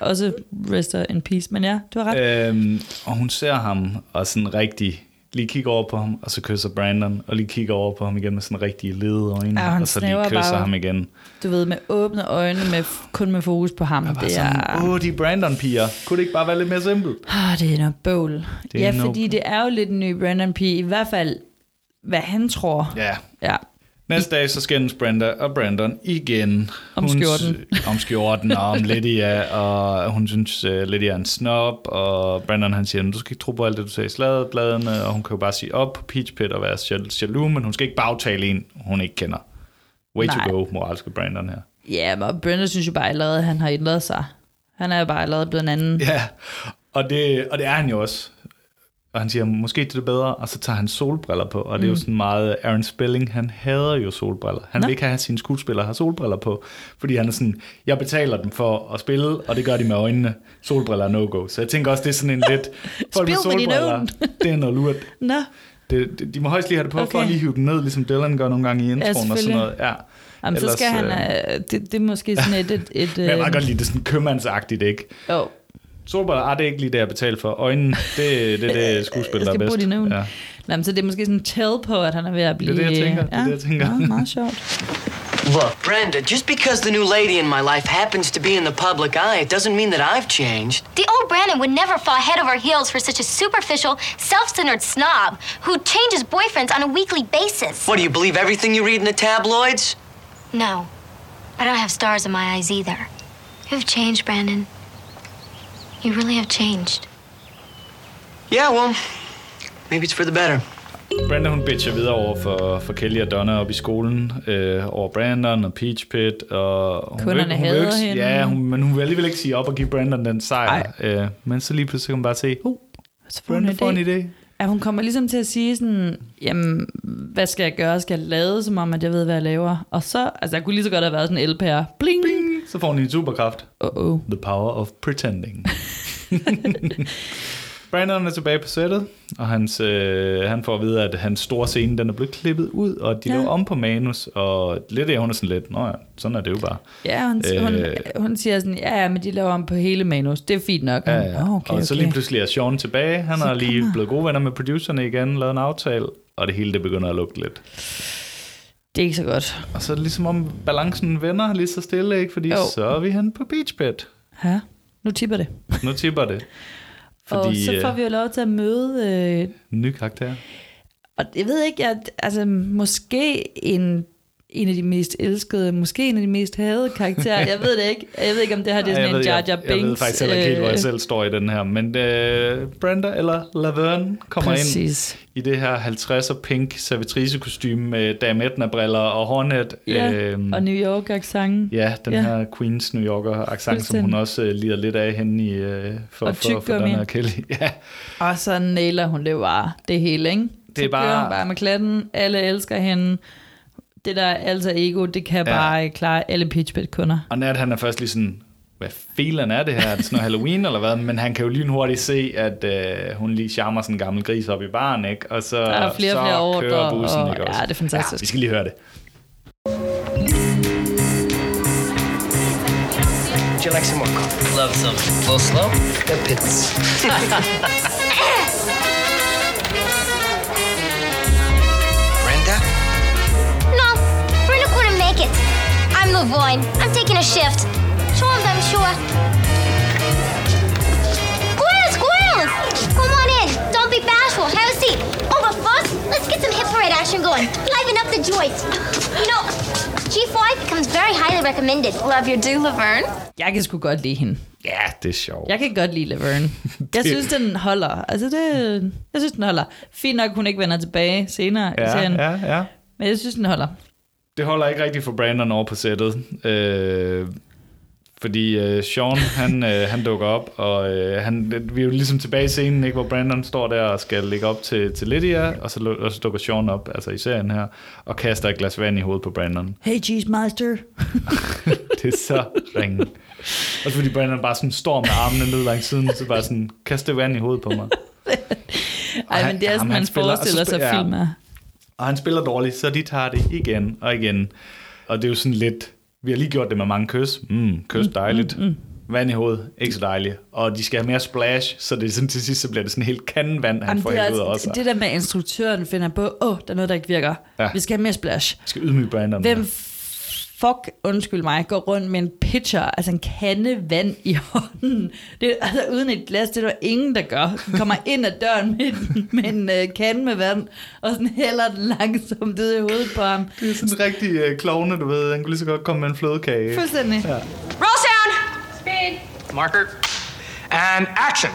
også rester in peace. Men ja, du har ret. Øhm, og hun ser ham og sådan rigtig lige kigger over på ham, og så kysser Brandon, og lige kigger over på ham igen med sådan rigtig lede øjne, Ja, og så lige kysser bare- ham igen. Du ved, med åbne øjne, med, kun med fokus på ham. Jeg Det sådan, er, åh, de er Brandon-piger. Kunne det ikke bare være lidt mere simpelt? ah, det er noget bøvl. Det ja, noget- fordi det er jo lidt en ny Brandon P. I hvert fald, hvad han tror. Ja. Ja. Næste dag, så skændes Brenda og Brandon igen. Om Hun- skjorten. om skjorten, og om Lydia, og hun synes, uh, Lydia er en snob, og Brandon han siger, du skal ikke tro på alt det, du sagde i sladderbladene, og hun kan jo bare sige op på Peach Pit og være jal- jaloux, men hun skal ikke bagtale en, hun ikke kender. Way Nej. to go, moralske Brandon her. Ja, men Brandon synes jo bare allerede, at han har ændret sig. Han er jo bare allerede blevet en anden. Ja, og det, og det er han jo også. Og han siger, måske det er bedre, og så tager han solbriller på. Og det er jo sådan meget, Aaron Spelling, han hader jo solbriller. Han Nå. vil ikke have, at sine skuespillere har solbriller på, fordi han er sådan, jeg betaler dem for at spille, og det gør de med øjnene. Solbriller er no-go. Så jeg tænker også, det er sådan en lidt, folk med solbriller, det er noget lurt. Nå, Det, det, de må højst lige have det på, okay. for at lige hive den ned, ligesom Dylan gør nogle gange i introen og sådan noget. Ja. Jamen, så Ellers, skal han... øh, Øh, det, det er måske sådan et... et, et Men jeg kan øh, godt lide det sådan købmandsagtigt, ikke? jo, Solbriller, ah, det er ikke lige det, jeg betaler for. Øjnene, det, det, det er skuespil, der er bedst. bruge dine. Ja. Nå, så det er måske sådan en tell på, at han er ved at blive... det, jeg tænker. Det er det, jeg tænker. Ja, meget sjovt. Look, Brenda, just because the new lady in my life happens to be in the public eye, it doesn't mean that I've changed. The old Brandon would never fall head over heels for such a superficial, self-centered snob who changes boyfriends on a weekly basis. What, do you believe everything you read in the tabloids? No, I don't have stars in my eyes either. You've changed, Brandon. You really have changed. Yeah, well, maybe it's for the better. Brandon, hun bitcher videre over for, for Kelly og Donna op i skolen, øh, over Brandon og Peach Pit. Og hun Kunderne vil, hun vil hader ikke, hende. Ja, hun, men hun vil alligevel ikke sige op og give Brandon den sejr. Øh, men så lige pludselig kan hun bare se, uh, Så får hun Brandon får en idé. Ja, hun kommer ligesom til at sige sådan, jamen, hvad skal jeg gøre? Skal jeg lade, som om, at jeg ved, hvad jeg laver? Og så, altså, jeg kunne lige så godt have været sådan en LPR. Bling! Bling. Så får hun en superkraft. Uh-oh. The power of pretending. Brandon er tilbage på sættet, og hans, øh, han får at vide, at hans store scene den er blevet klippet ud, og de Ja. laver om på manus, og lidt af hun er sådan lidt, nå ja, sådan er det jo bare. Ja, hun, øh, hun, hun siger sådan, ja, ja, men de laver om på hele manus. Det er fint nok. Ja, ja. Oh, okay, og så okay. lige pludselig er Sean tilbage, han Så er lige blevet gode venner med producerne igen, lavet en aftale, og det hele det begynder at lugte lidt. Det er ikke så godt. Og så er det ligesom om balancen vender lige så stille, ikke? Fordi Jo. så er vi hen på Beach Pit. Ja, nu tipper det. Nu tipper det. og Fordi, så får øh, vi jo lov til at møde... Øh, Ny karakter. og jeg ved ikke, at, altså måske en, en af de mest elskede, måske en af de mest hadede karakterer. Jeg ved det ikke. Jeg ved ikke, om det her det er sådan en jeg, Jar ved, Jar jeg, Binks. jeg ved faktisk heller ikke helt, hvor jeg øh, selv står i den her. Men øh, Brenda eller Laverne kommer ind Præcis. i det her 50'er pink servitrice kostume med Dame Edna-briller og hornet. Ja, Øhm, og New York accent. Ja, den Ja. her Queens New Yorker accent, som hun også øh, lider lidt af henne i, øh, for, Og for, for den her Kelly. Ja, Og så nailer hun det bare, det hele, ikke? Det er så bare- bare med klatten, alle elsker hende. Det der altså ego, det kan Ja. bare klare alle Peach Pit kunder. og Nat han er først lige sådan, hvad filen er det her? Er det sådan noget Halloween eller hvad? Men han kan jo lynhurtigt se, at øh, hun lige charmer sådan en gammel gris op i baren, ikke? Og så, Der er flere så flere ordre, kører bussen, og- ikke også? ja, det er fantastisk. Ja, vi skal lige høre det. Would you like some more coffee? Love some. A little slow? The pits. I'm Lavoine. I'm taking a shift. Sure, I'm sure. Squirrels, squirrels! Come on in. Don't be bashful. Have a seat. Oh, but first, let's get some hip parade action going. Liven up the joint. You know, G5 becomes very highly recommended. Love your do, Laverne. Jeg kan sgu godt lide hende. Ja, det er sjovt. Jeg kan godt lide Laverne. Jeg synes, den holder. Altså, det, jeg synes, den holder. Fint nok, hun ikke vender tilbage senere i Ja, serien. ja, ja. Men jeg synes, den holder. Det holder ikke rigtigt for Brandon over på sættet. Øh, fordi øh, Sean, han, øh, han dukker op, og øh, han, vi er jo ligesom tilbage i scenen, ikke, hvor Brandon står der og skal lægge op til, til Lydia, og så, og så dukker Sean op, altså i serien her, og kaster et glas vand i hovedet på Brandon. Hey, Cheese Meister. Det er så ringe. Også fordi Brandon bare sådan står med armene ned langs siden, så bare sådan, kaster vand i hovedet på mig. Ej, han- men det er sådan, han og så forestiller sig spiller- ja. film er. Og han spiller dårligt, så de tager det igen og igen. Og det er jo sådan lidt... Vi har lige gjort det med mange kys. Mm, kys dejligt. Mm, mm, mm. Vand i hovedet, ikke så dejligt. Og de skal have mere splash, så det er sådan, til sidst så bliver det sådan helt kanden vand, han Jamen, får det, helt ud af altså, sig. det der med, at instruktøren finder på, åh, oh, der er noget, der ikke virker. Ja. Vi skal have mere splash. Jeg skal ydmyge Brandon. Hvem fuck, undskyld mig, går rundt med en pitcher, altså en kande vand i hånden. Det, er- altså uden et glas, det er der ingen, der gør. Den kommer ind ad døren med, en- med en uh, kande med vand, og sådan hælder den langsomt ud i hovedet på ham. Det er sådan en rigtig uh, klovne, du ved. Han kunne lige så godt komme med en flødekage. Fuldstændig. Ja. Roll sound. Speed. Marker. And action.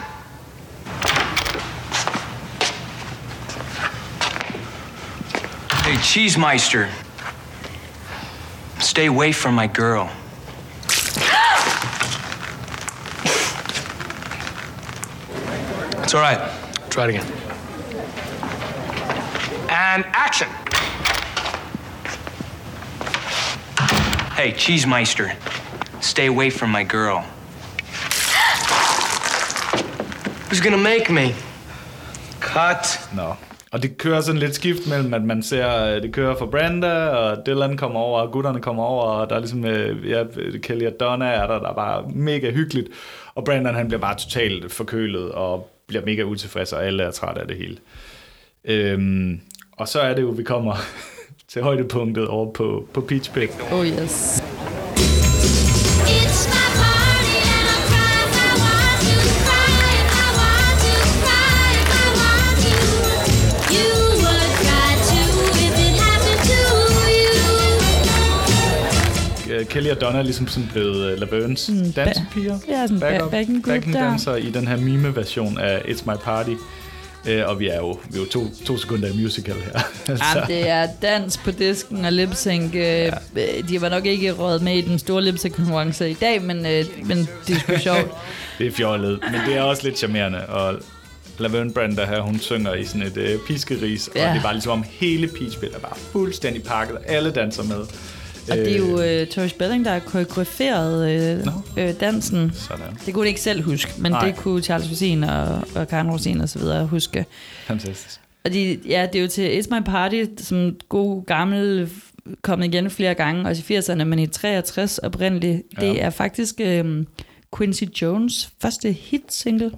Hey, Cheesemeister. Stay away from my girl. It's all right. Try it again. And action. Hey, Cheesemeister. Stay away from my girl. Who's gonna make me? Cut. Nå. Og det kører sådan lidt skift mellem, at man ser, øh, det kører for Branda, og Dylan kommer over, og gutterne kommer over, og der er ligesom, øh, ja, Kelly og Donna er der, der er bare mega hyggeligt. Og Brandon, han bliver bare totalt forkølet, og bliver mega utilfreds, og alle er trætte af det hele. Øhm, og så er det jo, vi kommer til højdepunktet over på, på Peach Pit. Oh yes. Kelly og Donna er ligesom sådan blevet uh, Lavernes mm, dansepiger. ja, sådan Backup- ba- backing group backing der. danser i den her mime-version af It's My Party. Øh, og vi er jo, vi er jo to, to sekunder i musical her. altså, Jamen, det er dans på disken og lipsync. Ja. De var nok ikke råd med i den store lipsync konkurrence i dag, men, øh, men det er sgu sjovt. det er fjollet, men det er også lidt charmerende. Og Laverne Branda her, hun synger i sådan et øh, piskeris, ja. Og det bare ligesom om hele Peach Pit er bare fuldstændig pakket, og alle danser med. Og det er jo øh, Tori Spelling, der har koreograferet øh, Nå. øh, dansen. Sådan. Det kunne de ikke selv huske, men Nej. Det kunne Charles Rosin og, og Karen Rosin og så videre huske. Fantastisk. Og de, ja, det er jo til It's My Party, som god gammel, kommet igen flere gange, også i 80'erne, men i 63 oprindeligt. Ja. Det er faktisk øh, Quincy Jones første hit single.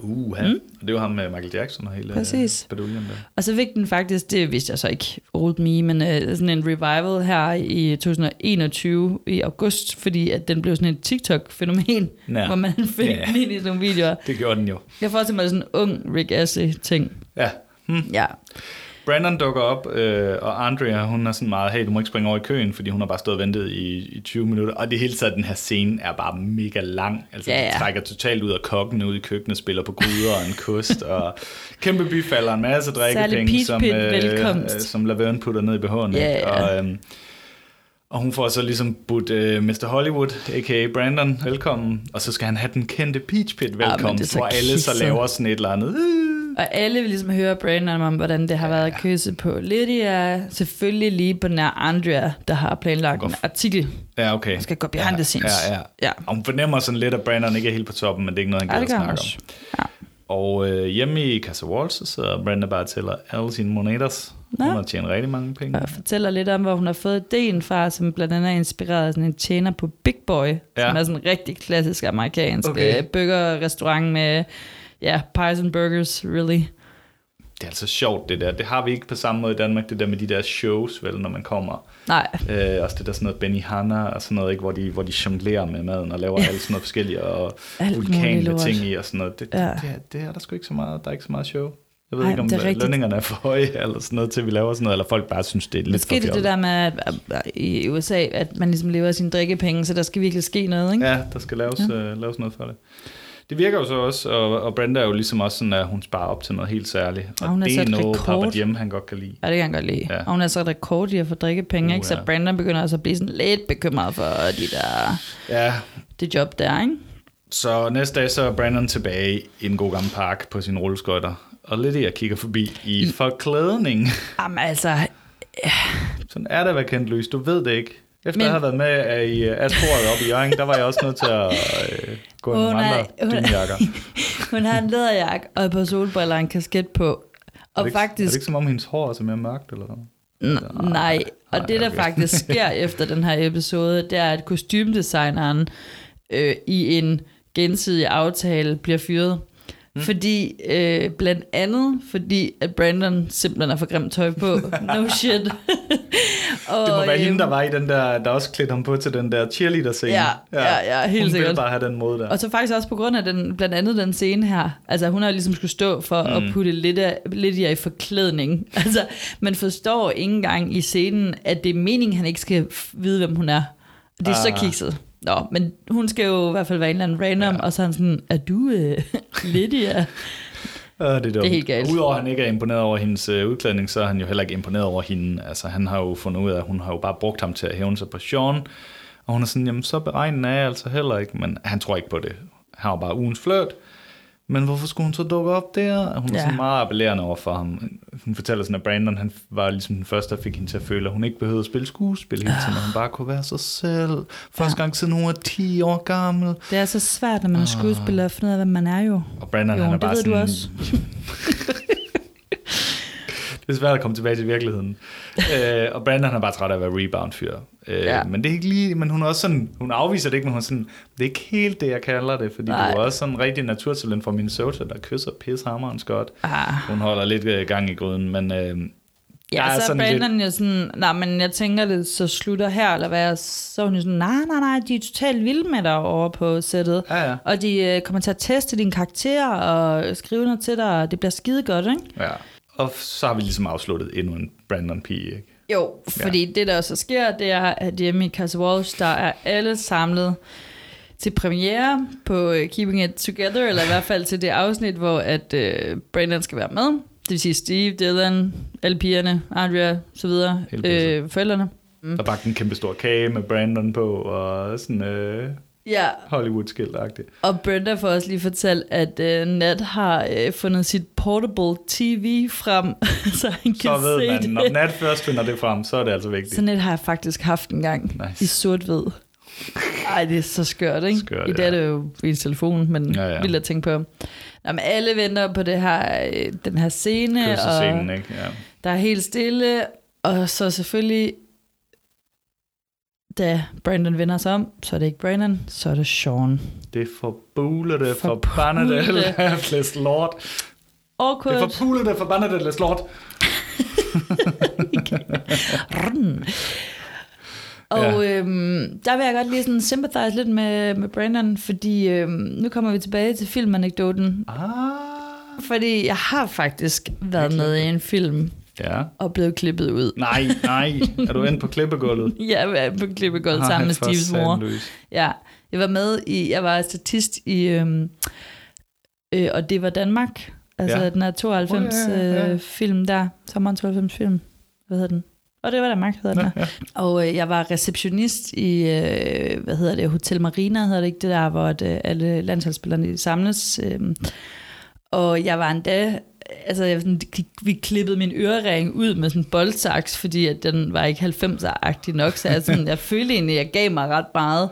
Uh, mm. det var ham med Michael Jackson og hele Præcis. øh, baduljen der. Og så fik den faktisk, det vidste jeg så ikke, old me, men øh, sådan en revival her i 2021 i august, fordi at den blev sådan et TikTok-fænomen, Ja. hvor man fik Ja. den ind i nogle videoer. Det gjorde den jo. Jeg forestiller mig sådan en ung Rick Astley-ting. Ja. Hmm. Ja, Brandon dukker op, øh, og Andrea, hun er sådan meget, hey, du må ikke springe over i køen, fordi hun har bare stået og ventet i, i 20 minutter. Og det hele taget, den her scene er bare mega lang. Altså, Ja, ja, ja. trækker totalt ud af kokken ud i køkkenet, spiller på gryder og en kost, og kæmpe byfalder, en masse drikkepenge, som, øh, øh, som Laverne putter ned i behoven. Ja, ja. Og, øhm, og hun får så ligesom budt øh, Mr. Hollywood, a.k.a. Brandon, velkommen. Og så skal han have den kendte Peach Pit men velkommen, så hvor alle så laver sådan et eller andet. Øh, og alle vil ligesom høre Brandon om, hvordan det har været at kysse på Lydia. Selvfølgelig lige på nær Andrea, der har planlagt en artikel. Ja, okay. Man skal gå behind the scenes. Ja, ja. Ja. Og hun fornemmer sådan lidt, at Brandon ikke er helt på toppen, men det er ikke noget, han Ja, gider at snakke også. om. Og øh, hjemme i Casa Walls, så sidder Brandon bare og tæller alle sine monedas. Nå. Hun har tjent rigtig mange penge. Og fortæller lidt om, hvor hun har fået ideen fra, som blandt andet er inspireret af sådan en tjener på Big Boy, ja. Ja. som er sådan en rigtig klassisk amerikansk Okay. okay. burgerrestaurant med ja, pies and burgers, really. Det er altså sjovt, det der. Det har vi ikke på samme måde i Danmark, det der med de der shows, vel, når man kommer. Nej, Øh, også det der sådan noget Benny Hanna og sådan noget, ikke, hvor de, hvor de jonglerer med maden og laver alt sådan noget forskellige og Alt vulkan muligt med lort. ting i og sådan noget. Det, Ja. det, det, er, det er der sgu ikke så meget, der er ikke så meget show. Jeg ved Ej, ikke, om det er rigtigt. lønningerne er for høje, eller sådan noget, til vi laver sådan noget, eller folk bare synes, det er lidt måske for det det der med, at, at i USA, at man ligesom lever af sine drikkepenge, så der skal virkelig ske noget, ikke? Ja, der skal laves, ja. øh, laves noget for det. Det virker jo så også, og, og Brenda er jo ligesom også sådan, at hun sparer op til noget helt særligt. Og, Og hun det er et noget, rekord. Papa Jim, han godt kan lide. Ja, det kan jeg godt lide. Ja. Og hun er så rekord i at få drikkepenge, Uh, ikke? Så ja. Brandon begynder også at blive sådan lidt bekymret for de der, Ja, det job der, ikke? så næste dag så er Brandon tilbage i en god gammel park på sine rulleskøjter. Og lidt jeg kigger forbi i forklædning. Jamen altså, Sådan er det at være kendt løs, du ved det ikke. Efter Men- jeg har været med øh, i Asporet oppe i Jørgen, der var jeg også nødt til at øh, gå i nogle er- andre hun er- dynjakker. hun har en læderjakke og et par solbriller og en kasket på. Er Og det, ikke, er faktisk, det ikke som om hendes hår er så mere mørkt, eller hvad? N- nej, og Nej, det der okay. faktisk sker efter den her episode, det er, at kostymdesigneren øh, i en gensidig aftale bliver fyret. Mm. Fordi, øh, blandt andet fordi, at Brandon simpelthen har for grimt tøj på. No shit. og, Det må være øhm, hende, der var i den der, der også klædte ham på til den der cheerleader-scene. Ja, ja, ja, helt hun sikkert. ville bare have den måde der. Og så faktisk også på grund af den, blandt andet den scene her. Altså hun har ligesom skulle stå for mm. at putte lidt, af, lidt i forklædning. Altså man forstår ikke engang i scenen, at det er meningen, han ikke skal vide, hvem hun er. Det er ah. så kikset. Nå, men hun skal jo i hvert fald være en eller anden random, ja. og så er han sådan, er du øh, Lydia? Ja, det, er dumt. Det er helt galt. Udover at han ikke er imponeret over hendes øh, udklædning, så er han jo heller ikke imponeret over hende. Altså, han har jo fundet ud af, at hun har jo bare brugt ham til at hævne sig på Sean. Og hun er sådan, jamen så beregnende er jeg altså heller ikke. Men han tror ikke på det. Han var bare ugens flirt. Men hvorfor skulle hun så dukke op der? Hun er Ja. sådan meget appellerende over for ham. Hun fortæller sådan, at Brandon han var ligesom den første, der fik hende til at føle, at hun ikke behøvede at spille skuespil hele tiden, og hun bare kunne være sig selv. Første gang siden hun var 10 år gammel. Det er så svært, når man er skuespiller, at finde ud af, hvem man er jo. Og Brandon, Jo, han er bare ved du sådan... også. det er svært at komme tilbage til virkeligheden. øh, og Brandon han er bare træt af at være rebound-fyr. Øh, Ja. Men det er ikke lige... Men hun er også sådan... Hun afviser det ikke, men hun er sådan... Det er ikke helt det, jeg kalder det, fordi Nej. du er også sådan en rigtig naturtalent fra Minnesota, der kysser pishammerens godt. Ah. Hun holder lidt øh, gang i gryden, men... Øh, Ja, så er sådan Brandon jo sådan, nej, men jeg tænker, det så slutter her, eller hvad? Så er hun jo sådan, nej, nej, nej, de er totalt vilde med dig over på sættet. Ja, ja. Og de øh, kommer til at teste din karakter og skrive noget til dig, og det bliver skide godt, ikke? ja. Og så har vi ligesom afsluttet endnu en Brandon P. Ikke? Jo, fordi ja. det, der så sker, det er, at hjemme i Casa Walsh, der er alle samlet til premiere på øh, Keeping It Together, eller i hvert fald til det afsnit, hvor at øh, Brandon skal være med. Det vil sige Steve, Dylan, alle pigerne, Andrea, så videre, øh, forældrene. Mm. Der bagte en kæmpe stor kage med Brandon på, og sådan øh, Ja, Hollywood-skilt-agtigt. og Brenda får også lige fortalt, at øh, Nat har øh, fundet sit portable TV frem, så han kan Så ved se man, det. når Nat først finder det frem, så er det altså vigtigt. Sådan et har jeg faktisk haft en gang Nice. i sort-hvid. Ej, det er så skørt, ikke? Skørt, I dag ja. er det jo i telefonen, men Ja, ja, vildt at tænke på. Nå, men alle venter på det her, øh, den her scene, og ikke? Ja. der er helt stille, og så selvfølgelig da Brandon vender sig om, så er det ikke Brandon, så er det Sean. Det forbulede, Forbulede. forbandede Læs Lord. Det Awkward. forbulede, forbandede Læs Lord. Og Ja. øhm, der vil jeg godt lige sådan sympathize lidt med, med Brandon, fordi øhm, nu kommer vi tilbage til filmanekdoten. Ah. Fordi jeg har faktisk været med i en film Ja. og blevet klippet ud. Nej, nej. Er du inde på klippegulvet? Jeg var på klippegulvet sammen med Steves mor. sandløs. Ja, jeg var med i, jeg var statist i, øhm, øh, og det var Danmark. Altså Ja. ja. den her 92 Oh, ja, ja, ja. øh, film der, sommeren 92 film. Hvad hedder den? Og det var Danmark, hedder den her. Og øh, jeg var receptionist i, øh, hvad hedder det, Hotel Marina, hedder det ikke det der, hvor det, alle landsholdsspillerne samles. Øh, og jeg var endda, altså jeg, sådan, vi klippede min ørering ud med sådan en boldsaks, fordi at den var ikke 90'er-agtig nok, så jeg, sådan, jeg følte egentlig, at jeg gav mig ret meget,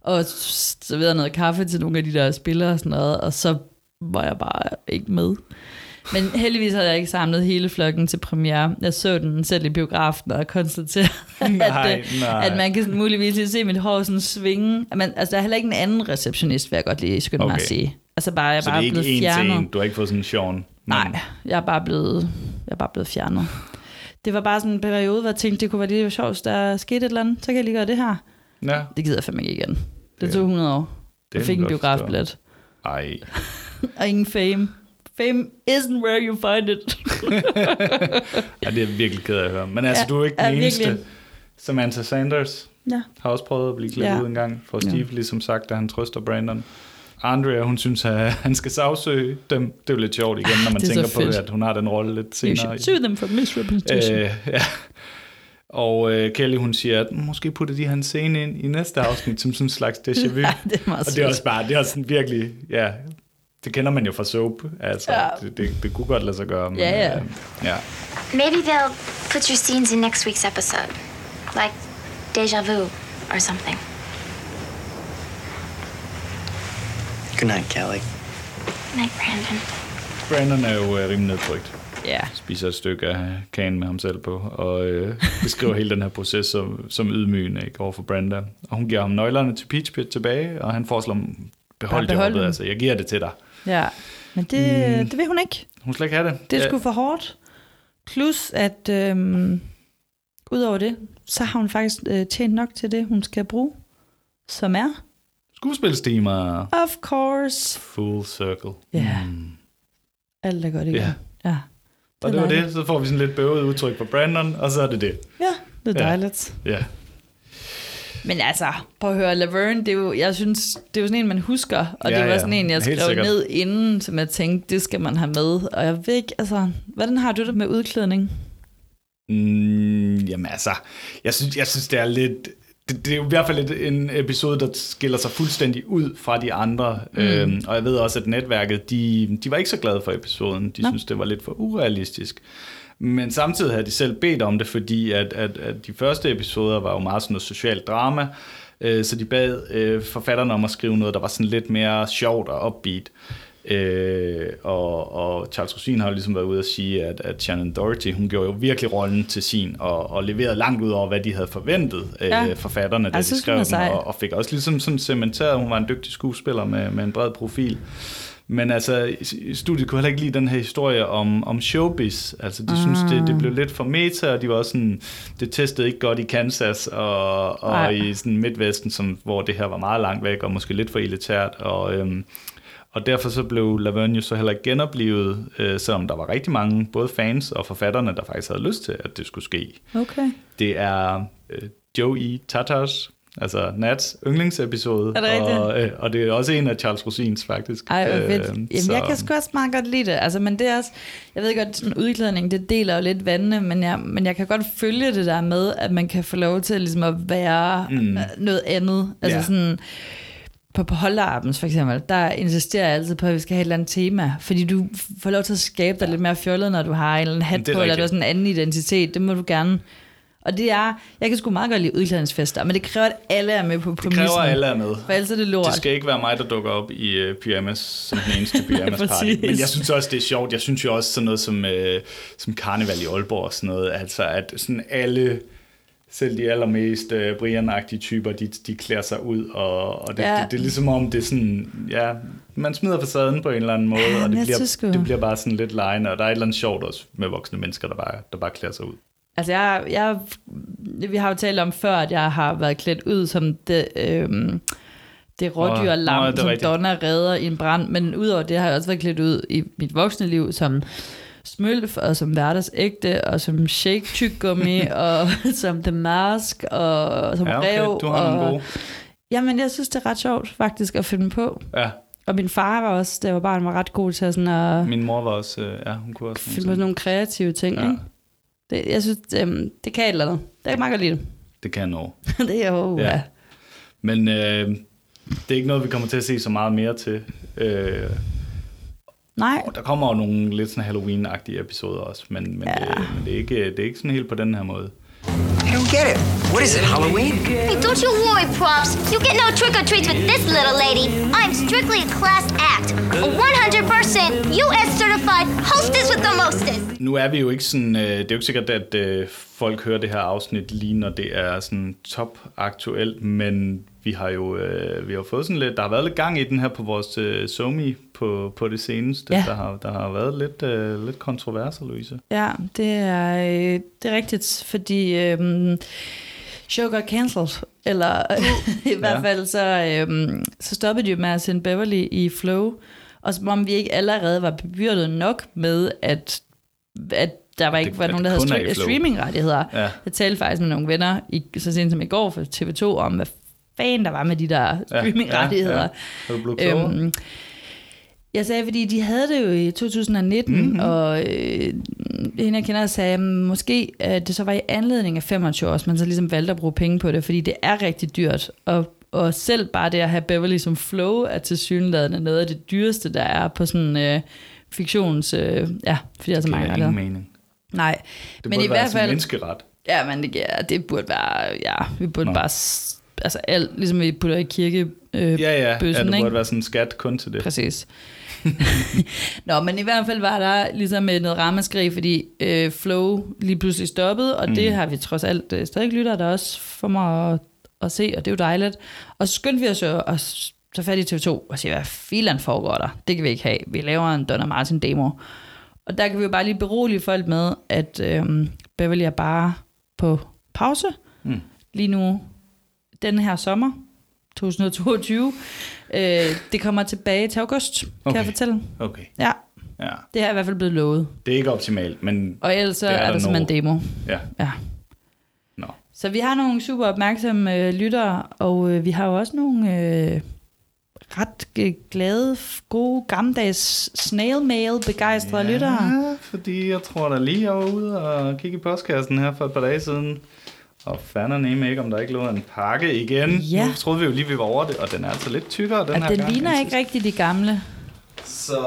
og serverede noget kaffe til nogle af de der spillere og sådan noget, og så var jeg bare ikke med. Men heldigvis havde jeg ikke samlet hele flokken til premiere. Jeg så den selv i biografen og konstaterede, at, øh, nej. at man kan sådan muligvis lige se mit hår sådan svinge. Man, altså, der er heller ikke en anden receptionist, vil jeg godt lige skynde okay. mig at sige. Altså bare, jeg Så det bare er ikke blevet en til en. Du har ikke fået sådan en Sean. Nej, jeg er bare blevet, jeg er bare blevet fjernet. Det var bare sådan en periode, hvor jeg tænkte, det kunne være lige sjovt, hvis der skete et eller andet. Så kan jeg lige gøre det her. Ja. Det gider jeg fandme ikke igen. Det tog 100 år. det Jeg fik en biografbillet. Ej. Og ingen fame. Fame isn't where you find it. Ja, det er jeg virkelig ked af at høre. Men altså, Ja, du er ikke ja, den eneste. virkelig. Samantha Sanders ja. har også prøvet at blive klippet Ja. ud en gang. For Ja. Steve ligesom sagt, da han trøster Brandon. Andrea, hun synes, at han skal sagsøge dem. Det er jo lidt sjovt igen, når man er så tænker på, fedt. at hun har den rolle lidt You senere. should sue them for misrepresentation. Øh, ja. Og øh, Kelly, hun siger, at måske putter de hans scene ind i næste afsnit, som sådan en slags déjà vu. Ja, det er meget og det er også bare, det er også sådan virkelig, ja, det kender man jo fra soap. Altså, Ja. det, det, det kunne godt lade sig gøre. Men, Ja, ja. Øh, ja. Maybe they'll put your scenes in next week's episode. Like deja vu or something. Good night, Kelly. Night, Brandon. Brandon er jo øh, rimelig nedtrykt. Ja. Spiser et stykke af kagen med ham selv på, og øh, beskriver hele den her proces som, som ydmygende ikke, over for Brenda. Og hun giver ham nøglerne til Peach Pit tilbage, og han foreslår ham, behold behold jobbet, altså, jeg giver det til dig. ja. Men det, mm. det vil hun ikke. Hun skal ikke have det. Det er Ja, sgu for hårdt. Plus, at øhm, udover det, så har hun faktisk øh, tjent nok til det, hun skal bruge, som er, Skuespilstimer. of course, Full circle. Ja. alt er godt igen. Ja. ja. Og det var dejligt. det, så får vi sådan lidt bøvet udtryk på Brandon, og så er det det. Ja, det er Ja. dejligt. Ja. Men altså, prøv at høre, Laverne, det er jo, jeg synes, det er jo sådan en, man husker, og Ja, det var ja, sådan en, jeg skrev ned inden, som jeg tænkte, det skal man have med. Og jeg ved ikke, altså, hvordan har du det med udklædning? Mm, jamen altså, jeg synes, jeg synes det er lidt... Det, det er jo i hvert fald et, en episode, der skiller sig fuldstændig ud fra de andre. Mm. Øhm, og jeg ved også, at netværket, de, de var ikke så glade for episoden. De Nå. synes, det var lidt for urealistisk. Men samtidig havde de selv bedt om det, fordi at, at, at de første episoder var jo meget sådan noget socialt drama. Øh, så de bad øh, forfatterne om at skrive noget, der var sådan lidt mere sjovt og upbeat. Øh, og, og Charles Rosin har jo ligesom været ude at sige, at, at Shannon Doherty, hun gjorde jo virkelig rollen til sin, og, og leverede langt ud over, hvad de havde forventet, ja. Ja. øh, forfatterne, da Jeg de skrev den, og, og fik også ligesom sådan cementeret, hun var en dygtig skuespiller med, med en bred profil. Men altså, studiet kunne heller ikke lide den her historie om, om showbiz. Altså, de synes, det, det blev lidt for meta, og de var også sådan, det testede ikke godt i Kansas og, og i sådan Midtvesten, som, hvor det her var meget langt væk, og måske lidt for elitært. Og, øhm, og derfor så blev Laverne jo så heller ikke genoplevet, øh, selvom der var rigtig mange, både fans og forfatterne, der faktisk havde lyst til, at det skulle ske. Okay. Det er øh, Joey Tatars, altså Nats yndlingsepisode. Er det? Og, øh, og det er også en af Charles Rosins, faktisk. Ej, fedt. Øh, Jamen, så- jeg kan sgu også meget godt lide det. Altså, men det er også, jeg ved godt, sådan udklædning, det deler jo lidt vandene, men jeg, men jeg kan godt følge det der med, at man kan få lov til ligesom at være mm. noget andet. Altså Ja. sådan, på, på Holdarbens for eksempel, der insisterer jeg altid på, at vi skal have et eller andet tema, fordi du får lov til at skabe dig lidt mere fjollet, når du har en eller anden hat Det på, eller du har sådan en anden identitet. Det må du gerne. Og det er, jeg kan sgu meget godt lide udklædningsfester, men det kræver, at alle er med på Det præmissen. kræver, at alle er med. For ellers er det lort. Det skal ikke være mig, der dukker op i uh, pyjamas som den eneste pyjamas party. Men jeg synes også, det er sjovt. Jeg synes jo også sådan noget som, uh, som karneval i Aalborg og sådan noget. Altså, at sådan alle selv de allermest uh, Brian-agtige typer, de, de klæder sig ud, og, og det, Ja. det, det er ligesom om, det er sådan, ja, man smider facaden på en eller anden måde, Ja, og det bliver, det bliver bare sådan lidt lejende, og der er et eller andet sjovt også med voksne mennesker, der bare, der bare klæder sig ud. Altså, jeg, jeg, vi har jo talt om før, at jeg har været klædt ud som det, øhm, det rådyrlam, Nå, oh, det er som. Donna redder i en brand. Men udover det har jeg også været klædt ud i mit voksne liv som smølf, og som hverdagsægte, og som shake tyggegummi, og som The Mask, og som Ja, okay, rev. du har og, nogle gode. Jamen, jeg synes, det er ret sjovt faktisk at finde på. Ja, Og min far var også, da jeg var barn, var ret god til sådan at min mor var også, øh, ja, hun kunne også finde på sådan nogle kreative ting. Ja. Ikke? Det, jeg synes, det, det kan et eller andet. Det er meget godt lide det. Det kan nå. det er jo, Ja. ja. Men øh, det er ikke noget, vi kommer til at se så meget mere til. Øh, Nej, og der kommer jo nogle lidt sådan Halloween-agtige episoder også, men, men, Ja. det, men det, er ikke, det er ikke sådan helt på den her måde. I don't get it. What is it, Halloween? Hey, don't you worry, props. You get no trick or treats with this little lady. I'm strictly a class act. A 100% US certified hostess with the mostest. Nu er vi jo ikke sådan, øh, det er jo ikke sikkert, at øh, folk hører det her afsnit lige når det er sådan top aktuelt, men vi har jo øh, vi har fået sådan lidt, der har været lidt gang i den her på vores øh, Somi på, på det seneste. Ja. Der, har, der har været lidt, øh, lidt kontroverser, Louise. ja, det er, øh, det er rigtigt, fordi øhm, show got cancelled. Eller i hvert fald så, øhm, så stoppede de jo med at sende Beverly i Flow. Og som om vi ikke allerede var bebyrdet nok med, at, at der var det- ikke var at nogen, det der havde er streamingrettigheder. Ja. Jeg talte faktisk med nogle venner i, så sent som i går for TV2 om, hvad fanden der var med de der streamingrettigheder. Ja, ja. Klogere? Øhm, jeg sagde, fordi de havde det jo i 2019, Mhm. mm-hmm. og øh, hende jeg kender sagde, måske at det så var i anledning af 25 års, man så ligesom valgte at bruge penge på det, fordi det er rigtig dyrt, og, og selv bare det at have Beverly som flow er til synlædende noget af det dyreste, der er på sådan øh, fiktions... Øh, ja, fordi der er så det mange rettigheder. ingen mening. Nej, Det men burde i være hvert sådan en fald... menneskeret. Ja, men det, ja, det burde være, ja, vi burde Nå. Bare, altså alt, ligesom vi putter i kirke, øh, Ja, ja, bøssen, ja det ikke? burde være sådan en skat kun til det. Præcis. Nå, men i hvert fald var der ligesom noget ramaskrig, fordi øh, Flow lige pludselig stoppede, og mm. det har vi trods alt øh, stadig lytter, der også får mig at, at se, og det er jo dejligt. Og så skyndte vi os jo at tage fat i TV2 og sige, hvad filan foregår der? Det kan vi ikke have. Vi laver en Donna Martin demo. Og der kan vi jo bare lige berolige folk med, at øh, Beverly er bare på pause Mm. lige nu den her sommer, 2022. Øh, det kommer tilbage til august, okay. kan Okay. jeg fortælle. Okay, Ja, ja. det er i hvert fald blevet lovet. Det er ikke optimalt, men Og ellers er er, der der simpelthen nu. demo. ja. Ja. Nå. Så vi har nogle super opmærksomme øh, lyttere, og øh, vi har jo også nogle øh, ret øh, glade, gode, gammeldags snail mail begejstrede ja. lyttere. Ja, fordi jeg tror da lige, jeg var ude og kigge i postkassen her for et par dage siden. Og fanden nemme ikke, om der ikke lå en pakke igen. Ja. Nu troede vi jo lige, vi var over det, og den er altså lidt tykkere den Og her den gang. ligner ikke rigtig de gamle. Så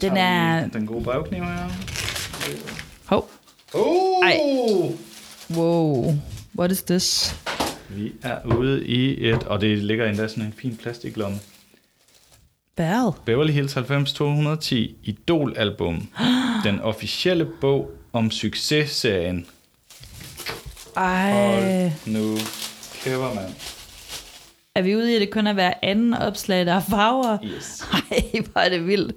Den er- Den gode brevkniv her. Hov, Oh! Ej. wow, what is this? Vi er ude i et, og det ligger endda sådan en fin plastiklomme. Hvad? Beverly Hills 90210 Idol-album. Den officielle bog om successerien. Ej, Hold nu kæver, mand. er vi ude i, at det kun er hver anden opslag, der er farver? Yes. Ej, hvor er det vildt.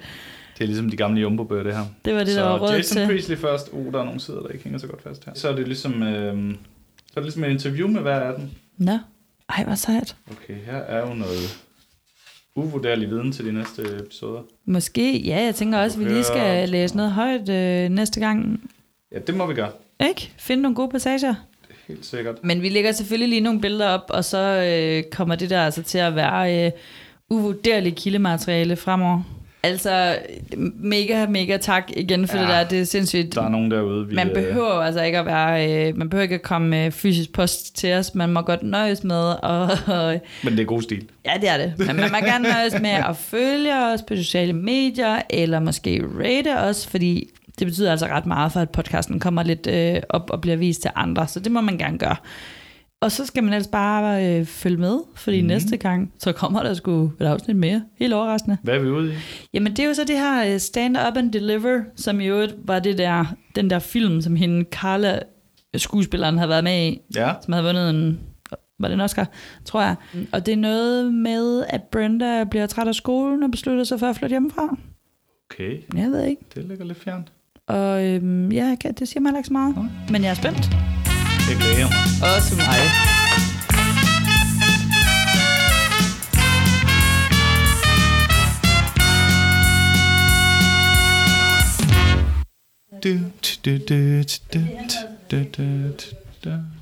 Det er ligesom de gamle jumbo det her. Det var det, så der var råd Jason til. Priestley først. Uh, der er nogle sider, der ikke hænger så godt fast her. Så er det ligesom, øh, så er det ligesom et interview med hver af dem. Nå, ej, hvor sejt. Okay, her er jo noget uvurderlig viden til de næste episoder. Måske, ja, jeg tænker også, at vi lige skal læse noget højt øh, næste gang. Ja, det må vi gøre. Ikke? Finde nogle gode passager. Helt sikkert. Men vi lægger selvfølgelig lige nogle billeder op, og så øh, kommer det der altså til at være øh, uvurderligt kildemateriale fremover. Altså, mega, mega tak igen for ja, det der. Det er sindssygt. Der er nogen derude, vi... Man øh, behøver altså ikke at være, øh, man behøver ikke at komme med fysisk post til os. Man må godt nøjes med og, og Men det er god stil. Ja, det er det. Men man må gerne nøjes med at følge os på sociale medier, eller måske rate os, fordi det betyder altså ret meget for, at podcasten kommer lidt øh, op og bliver vist til andre. Så det må man gerne gøre. Og så skal man ellers bare øh, følge med, fordi mm. næste gang, så kommer der sgu et afsnit mere. Helt overraskende. Hvad er vi ude i? Jamen det er jo så det her øh, Stand Up and Deliver, som i øvrigt var det der, den der film, som hende Carla skuespilleren havde været med i, Ja. som havde vundet en, var det en Oscar, tror jeg. Og det er noget med, at Brenda bliver træt af skolen og beslutter sig for at flytte hjemmefra. Okay, Jeg ved ikke. det ligger lidt fjernt. Og øhm, ja, det siger mig ikke så meget. Okay. Men jeg er spændt. Det glæder jeg mig. Også mig. Du, du, du, du, du, du, du, du.